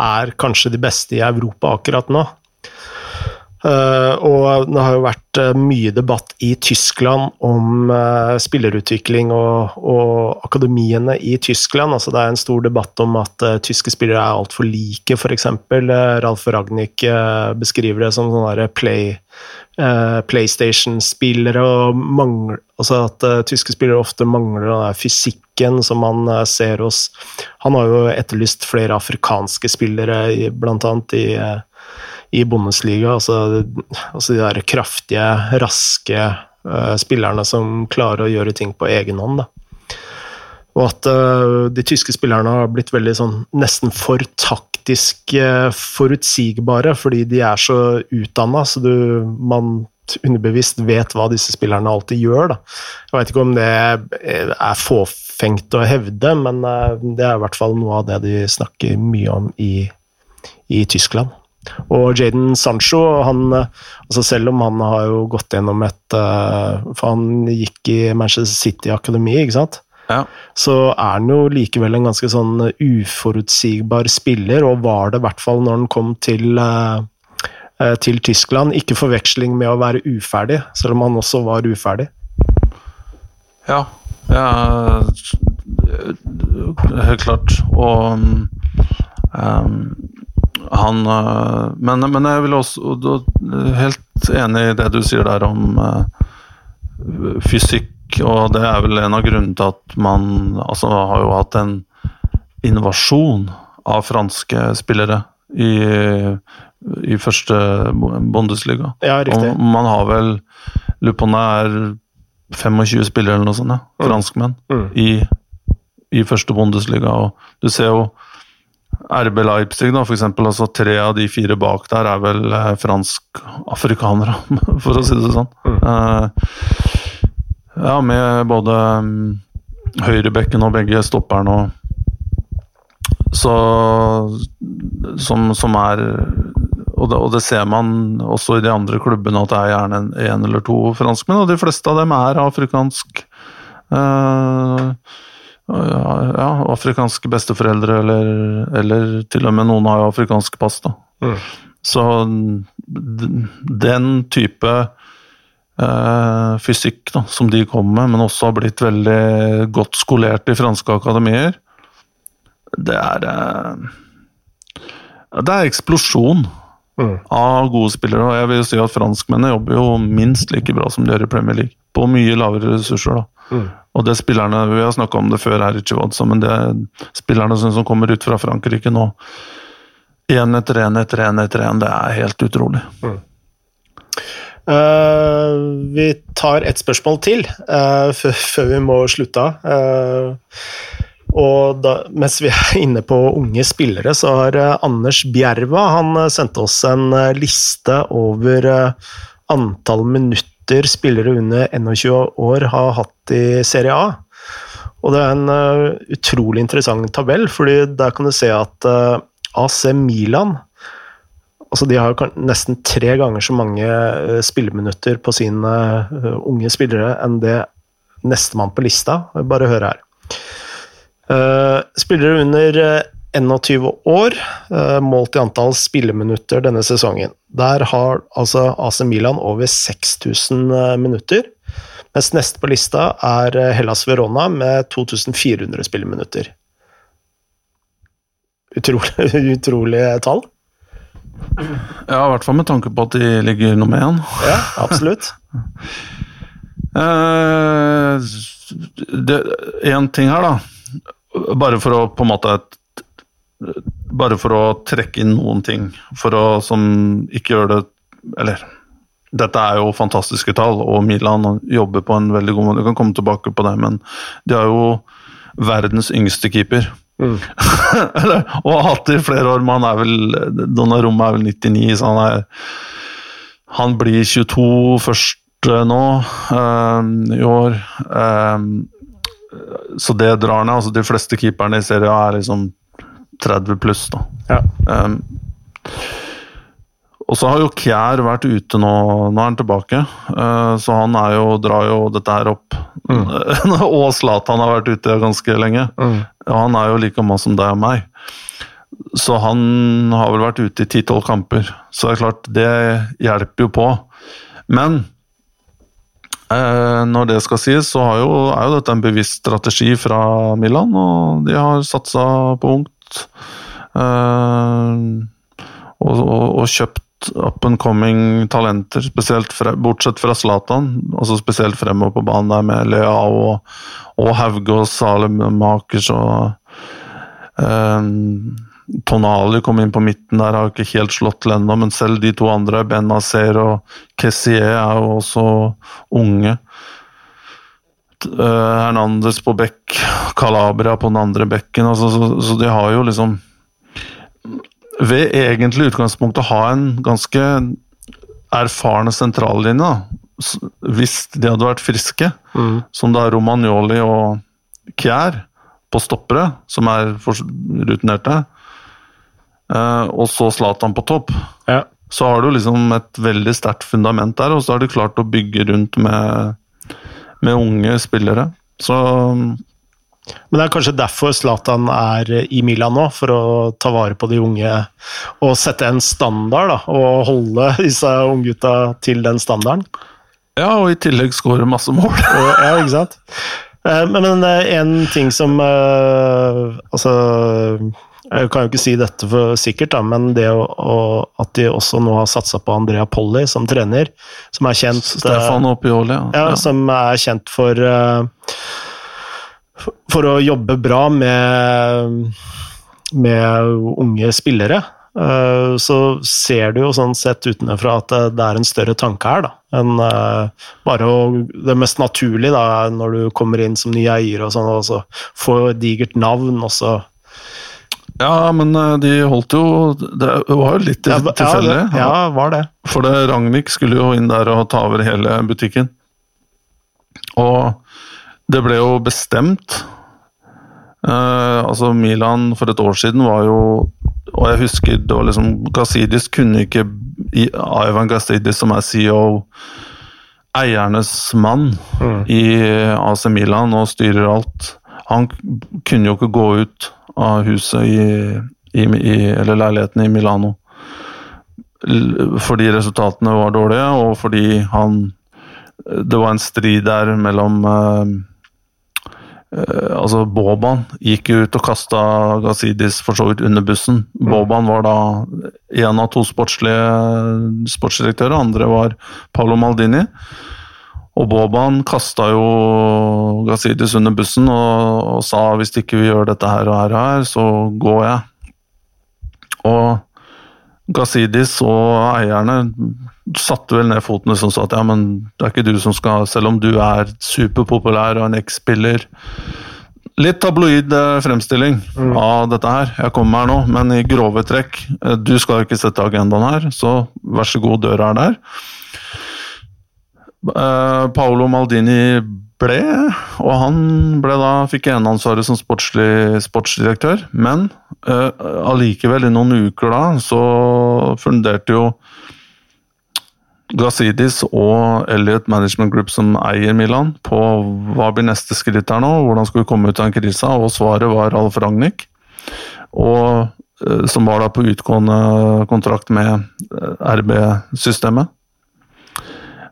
er kanskje de beste i Europa akkurat nå. Eh, og det har jo vært eh, mye debatt i Tyskland om eh, spillerutvikling og, og akademiene i Tyskland. Altså, det er en stor debatt om at tyske spillere er altfor like, f.eks. Ralf Ragnhild beskriver det som sånne play, PlayStation-spillere og altså at tyske spillere ofte mangler den fysikken som man ser hos Han har jo etterlyst flere afrikanske spillere, blant annet i i Bundesliga. Altså, altså de der kraftige, raske uh, spillerne som klarer å gjøre ting på egen hånd. Da. Og at uh, de tyske spillerne har blitt veldig sånn nesten for taktisk eh, forutsigbare, fordi de er så utdanna, så du, man underbevisst vet hva disse spillerne alltid gjør. Da. Jeg vet ikke om det er fåfengt å hevde, men det er i hvert fall noe av det de snakker mye om i, i Tyskland. Og Jaden Sancho, han, altså selv om han har jo gått gjennom et eh, For han gikk i Manchester City Akademi, ikke sant? Ja. Så er han jo likevel en ganske sånn uforutsigbar spiller, og var det i hvert fall når han kom til, eh, eh, til Tyskland. Ikke forveksling med å være uferdig, selv om han også var uferdig. Ja, ja helt klart. Og um, han uh, men, men jeg vil også og da- Helt enig i det du sier der om uh, fysikk, og det er vel en av grunnene til at man altså, har jo hatt en invasjon av franske spillere i, i første Bundesliga. Ja, riktig. Og man har vel det er 25 spillere eller noe sånt, ja. franskmenn, Mm. i, i første Bundesliga. Og du ser jo RB Leipzig, da, for eksempel. Altså, tre av de fire bak der er vel eh, fransk-afrikanere, *laughs* for å si det sånn. Mm. Eh, ja, med både um, høyrebekken og begge stopperne og Så Som, som er og det, og det ser man også i de andre klubbene, at det er gjerne en, en eller to franskmenn. Og de fleste av dem er afrikansk eh, ja, afrikanske besteforeldre, eller, eller til og med noen har jo afrikansk pass. da. Mm. Så den type eh, fysikk da, som de kommer med, men også har blitt veldig godt skolert i franske akademier, det er eh, Det er eksplosjon Mm. av gode spillere. og jeg vil si at Franskmennene jobber jo minst like bra som de gjør i Premier League, på mye lavere ressurser. da. Mm. Og det spillerne, Vi har snakka om det før her, i Chivadza, men det spillerne som, kommer ut fra Frankrike nå Én etter én etter én etter én, det er helt utrolig. Eh, vi tar et spørsmål til uh, før, vi må slutte av. Eh, og da, mens vi er inne på unge spillere, så har eh, Anders Bjerva han sendte sendt oss en eh, liste over eh, antall minutter spillere under 21 år har hatt i Serie A. Og det er en eh, utrolig interessant tabell, fordi der kan du se at eh, AC Milan Altså, de har nesten tre ganger så mange eh, spilleminutter på sine eh, unge spillere enn det nestemann på lista. Bare hør her. Eh, spillere under eh, 21 år, eh, målt i antall spilleminutter denne sesongen. Der har altså AC Milan over 6000 eh, minutter. Mens neste på lista er eh, Hellas Verona med 2400 spilleminutter. Utrolig, *laughs* utrolige tall. Ja, i hvert fall med tanke på at de ligger nummer én. Ja, absolutt. *laughs* Én ting her, da. Bare for å på en måte Bare for å trekke inn noen ting for å, som ikke gjør det Eller dette er jo fantastiske tall, og Milan jobber på en veldig god måte. Du kan komme tilbake på det, men de har jo verdens yngste keeper. Mm. *laughs* og har hatt det i flere år, men han er vel Donnarumma er vel 99, så han er Han blir 22 først nå um, i år. Um, så det drar ned. altså De fleste keeperne i serien er liksom 30 pluss, da. Ja. Um, og så har jo Kjær vært ute nå, nå er han tilbake. Uh, så han er jo, drar jo dette her opp. Mm. *laughs* og Zlatan har vært ute ganske lenge. Mm. Og han er jo like mann som deg og meg. Så han har vel vært ute i ti-tolv kamper. Så det er klart, det hjelper jo på. Men uh, når det skal sies, så jo, er jo dette en bevisst strategi fra Milan, og de har satsa på ungt. Eh, og, og, og, kjøpt up and coming talenter, spesielt fre, bortsett fra Zlatan. Altså spesielt fremover på banen der med Lea og, og Hauge og Salem Makers og um, Tonali kom inn på midten der, har ikke helt slått til ennå, men selv de to andre, Ben Azer og Kessier, er jo også unge. Uh, Hernandez på bekk, Calabria på den andre bekken. Altså, så, så de har jo liksom ved egentlig utgangspunktet ha en ganske erfarne sentrallinje, hvis de hadde vært friske, mm. som da Romagnoli og Kjær på stoppere, som er rutinerte, eh, og så Zlatan på topp, ja. så har du liksom et veldig sterkt fundament der, og så har du klart å bygge rundt med, med unge spillere. Så men det er kanskje derfor Zlatan er i Milan nå, for å ta vare på de unge og sette en standard, da, og holde disse unggutta til den standarden. Ja, og i tillegg skåre masse mål. *laughs* ja, ikke sant. Eh, men, men eh, en ting som eh, Altså Jeg kan jo ikke si dette for sikkert, da, men det å, å, at de også nå har satsa på Andrea Polly som trener, som er kjent Stefan Pioli, ja. ja. Som er kjent for for å jobbe bra med, med unge spillere, eh, så ser du jo sånn sett utenfra at det er en større tanke her, da. Enn eh, bare å Det mest naturlige, da, når du kommer inn som ny eier og sånn, og så få digert navn, og så ja, men eh, de holdt jo Det var jo litt tilfeldig. Ja, det, ja, var det. For det, Ragnhild skulle jo inn der og ta over hele butikken. Og det ble jo bestemt eh, Altså, Milan for et år siden var jo Og jeg husker det var liksom Gazidis kunne ikke Ivan Gazidis, som er CEO, eiernes mann mm. i AC Milan og styrer alt, han kunne jo ikke gå ut av huset i, i, i eller leiligheten i Milano fordi resultatene var dårlige, og fordi han Det var en strid der mellom uh, Uh, altså Boban gikk ut og kasta Gazidis for så vidt under bussen. Mm. Boban var da én av to sportslige sportsdirektører, andre var Paolo Maldini. Og Boban kasta jo Gazidis under bussen og, og, sa hvis ikke vi gjør dette her og her, og her så går jeg. Og Gazidis og eierne satte vel ned fotene som sa at ja, men det er ikke du som skal Selv om du er superpopulær og en X-spiller. Litt tabloid eh, fremstilling mm. av dette her. Jeg kommer her nå, men i grove trekk. Eh, du skal ikke sette agendaen her, så vær så god, døra er der. Uh, Paolo Maldini ble, og han ble da, fikk eneansvaret som sportslig, sportsdirektør. Men uh, allikevel, i noen uker da, så funderte jo Glacidis og Elliot Management Group som eier Milan, på hva blir neste skritt her nå, hvordan skal vi komme ut av en krise, og svaret var Alf Ragnhild. Og, eh, som var da på utgående kontrakt med eh, RB-systemet.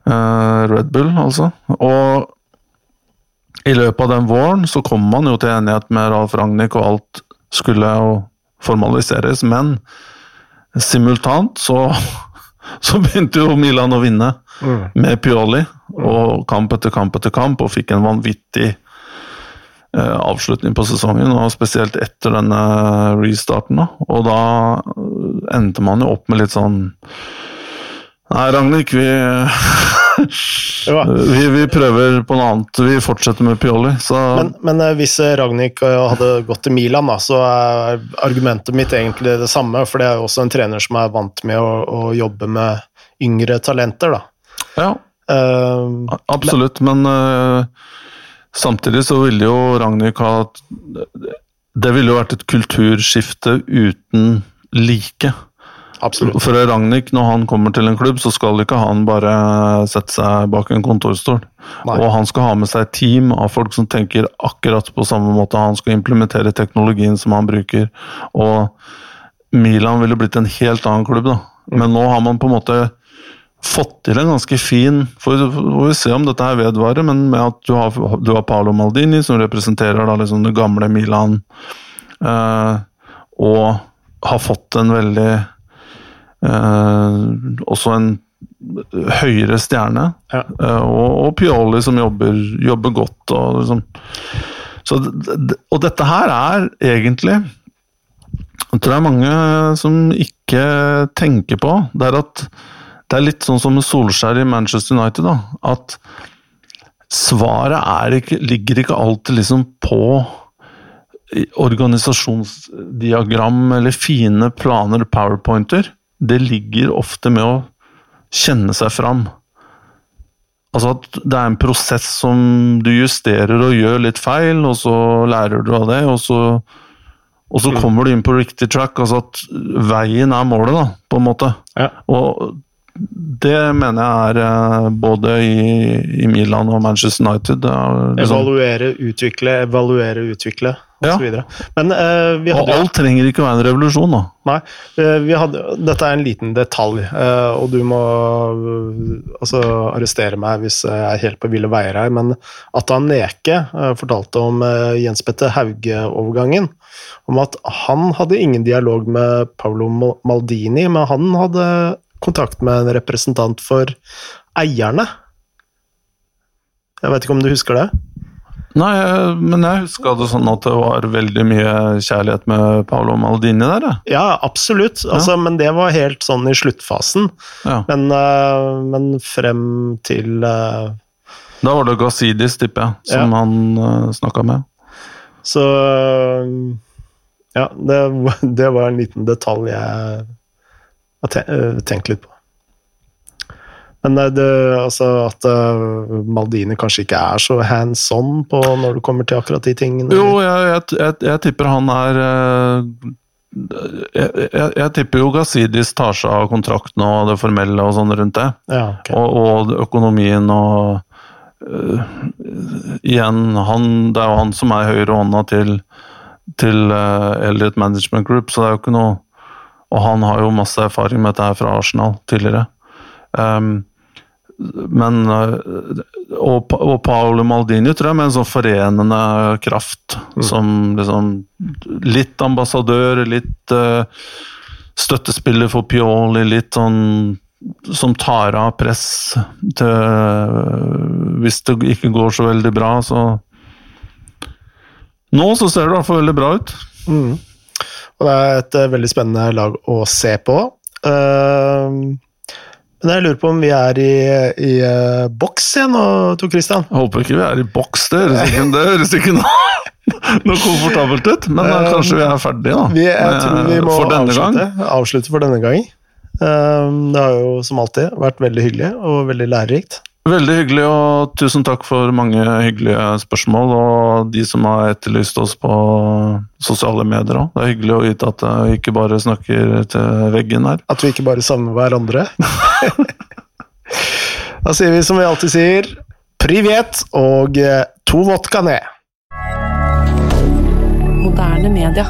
Eh, Red Bull, altså. Og i løpet av den våren så kom man jo til enighet med Ralf Ragnhild, og alt skulle jo formaliseres, men simultant så, *laughs* så begynte jo Milan å vinne Mm. med Pioli, og kamp etter kamp etter kamp, og fikk en vanvittig eh, avslutning på sesongen, og spesielt etter denne restarten. Da. Og da eh, endte man jo opp med litt sånn Nei, Ragnhild, vi, vi, vi prøver på noe annet. Vi fortsetter med Pioli. Så Men, men eh, hvis eh, Ragnhild hadde gått til Milan, da, så er argumentet mitt egentlig det samme. For det er jo også en trener som er vant med å, å jobbe med yngre talenter, da. ja, uh, absolutt. Men uh, samtidig så ville jo Ragnhild ha Det ville jo vært et kulturskifte uten like. Absolutt. For Ragnhild, når han kommer til en klubb, så skal ikke han bare sette seg bak en kontorstol. Nei. Og han skal ha med seg et team av folk som tenker akkurat på samme måte. Han skal implementere teknologien som han bruker. Og Milan ville blitt en helt annen klubb, da. Men nå har man på en måte fått til en ganske fin Får vi se om dette her vedvarer, men med at du har, du har Paolo Maldini, som representerer da liksom det gamle Milan, eh, og har fått en veldig Også en høyere stjerne. Ja. Eh, og, og Pioli som jobber, jobber godt. Og, liksom. så, og dette her er egentlig Jeg tror det er mange som ikke tenker på. Det er at det er litt sånn som med Solskjær i Manchester United. da, At svaret ikke, ligger ikke alltid liksom på organisasjonsdiagram eller fine planer, powerpointer. Det ligger ofte med å kjenne seg fram. Altså at det er en prosess som du justerer og gjør litt feil, og så lærer du av det, og så, og så kommer du inn på riktig track. Altså at veien er målet, da, på en måte. Ja. Og det mener jeg er eh, både i, i Milan og Manchester United. Liksom, Evaluere, utvikle, evaluere, utvikle, Ja. osv. Men uh, vi hadde Og alt trenger ikke å være en revolusjon, da. Nei, eh, vi hadde, dette er en liten detalj, uh, og du må uh, altså, arrestere meg hvis jeg er helt på ville veier her, men Atan Neke eh, fortalte om Jens Petter Hauge-overgangen. Om at han hadde ingen dialog med Paolo Maldini, men han hadde kontakt med en representant for eierne. Jeg vet ikke om du husker det? Nei, eh, men jeg huska det sånn at det var veldig mye kjærlighet med Paolo Maldini der, Da. Ja, absolutt, altså, men det var helt sånn i sluttfasen. Ja. Men, eh, men frem til eh, Da var det Gazidis, tipper jeg, som Ja. han uh, snakka med. Så Ja, det, *laughs* det var en liten detalj jeg har eh, tenkt litt på. Men eh, det, altså at eh, Maldini kanskje ikke er så hands on på når det kommer til akkurat de tingene. Jo, jeg, jeg, jeg, jeg tipper han er jeg, tipper jo Gazidis tar seg av kontrakten og det formelle og sånn rundt det. Ja, okay. Og, og økonomien og uh, Igjen, han, det er jo han som er høyrehånda til, til uh, Elliot Management Group, så det er jo ikke noe Og han har jo masse erfaring med dette her fra Arsenal tidligere. Um, men øh, og, og Paolo Maldini tror jeg med en sånn forenende kraft. Som liksom Litt ambassadør, litt uh, støttespiller for Pioli, litt sånn som tar av press til Hvis det ikke går så veldig bra, så Nå så ser det i hvert fall veldig bra ut. Mm. Og det er et eh, veldig spennende lag å se på. Eh, men jeg lurer på om vi er i, i eh, boks igjen nå, Tor Christian? Jeg håper ikke vi er i boks, det høres ikke, *laughs* noe, komfortabelt ut. Men da, kanskje vi er ferdige, da. Vi, jeg tror vi må for denne avslutte, avslutte for denne gang. Eh, det har jo som alltid vært veldig hyggelig og veldig lærerikt. Veldig hyggelig, og tusen takk for mange hyggelige spørsmål. Og de som har etterlyst oss på sosiale medier òg. Det er hyggelig å vite at vi ikke bare snakker til veggen her. At vi ikke bare savner hverandre. *laughs* da sier vi som vi alltid sier, privet og eh, to vodka ned. Moderne media.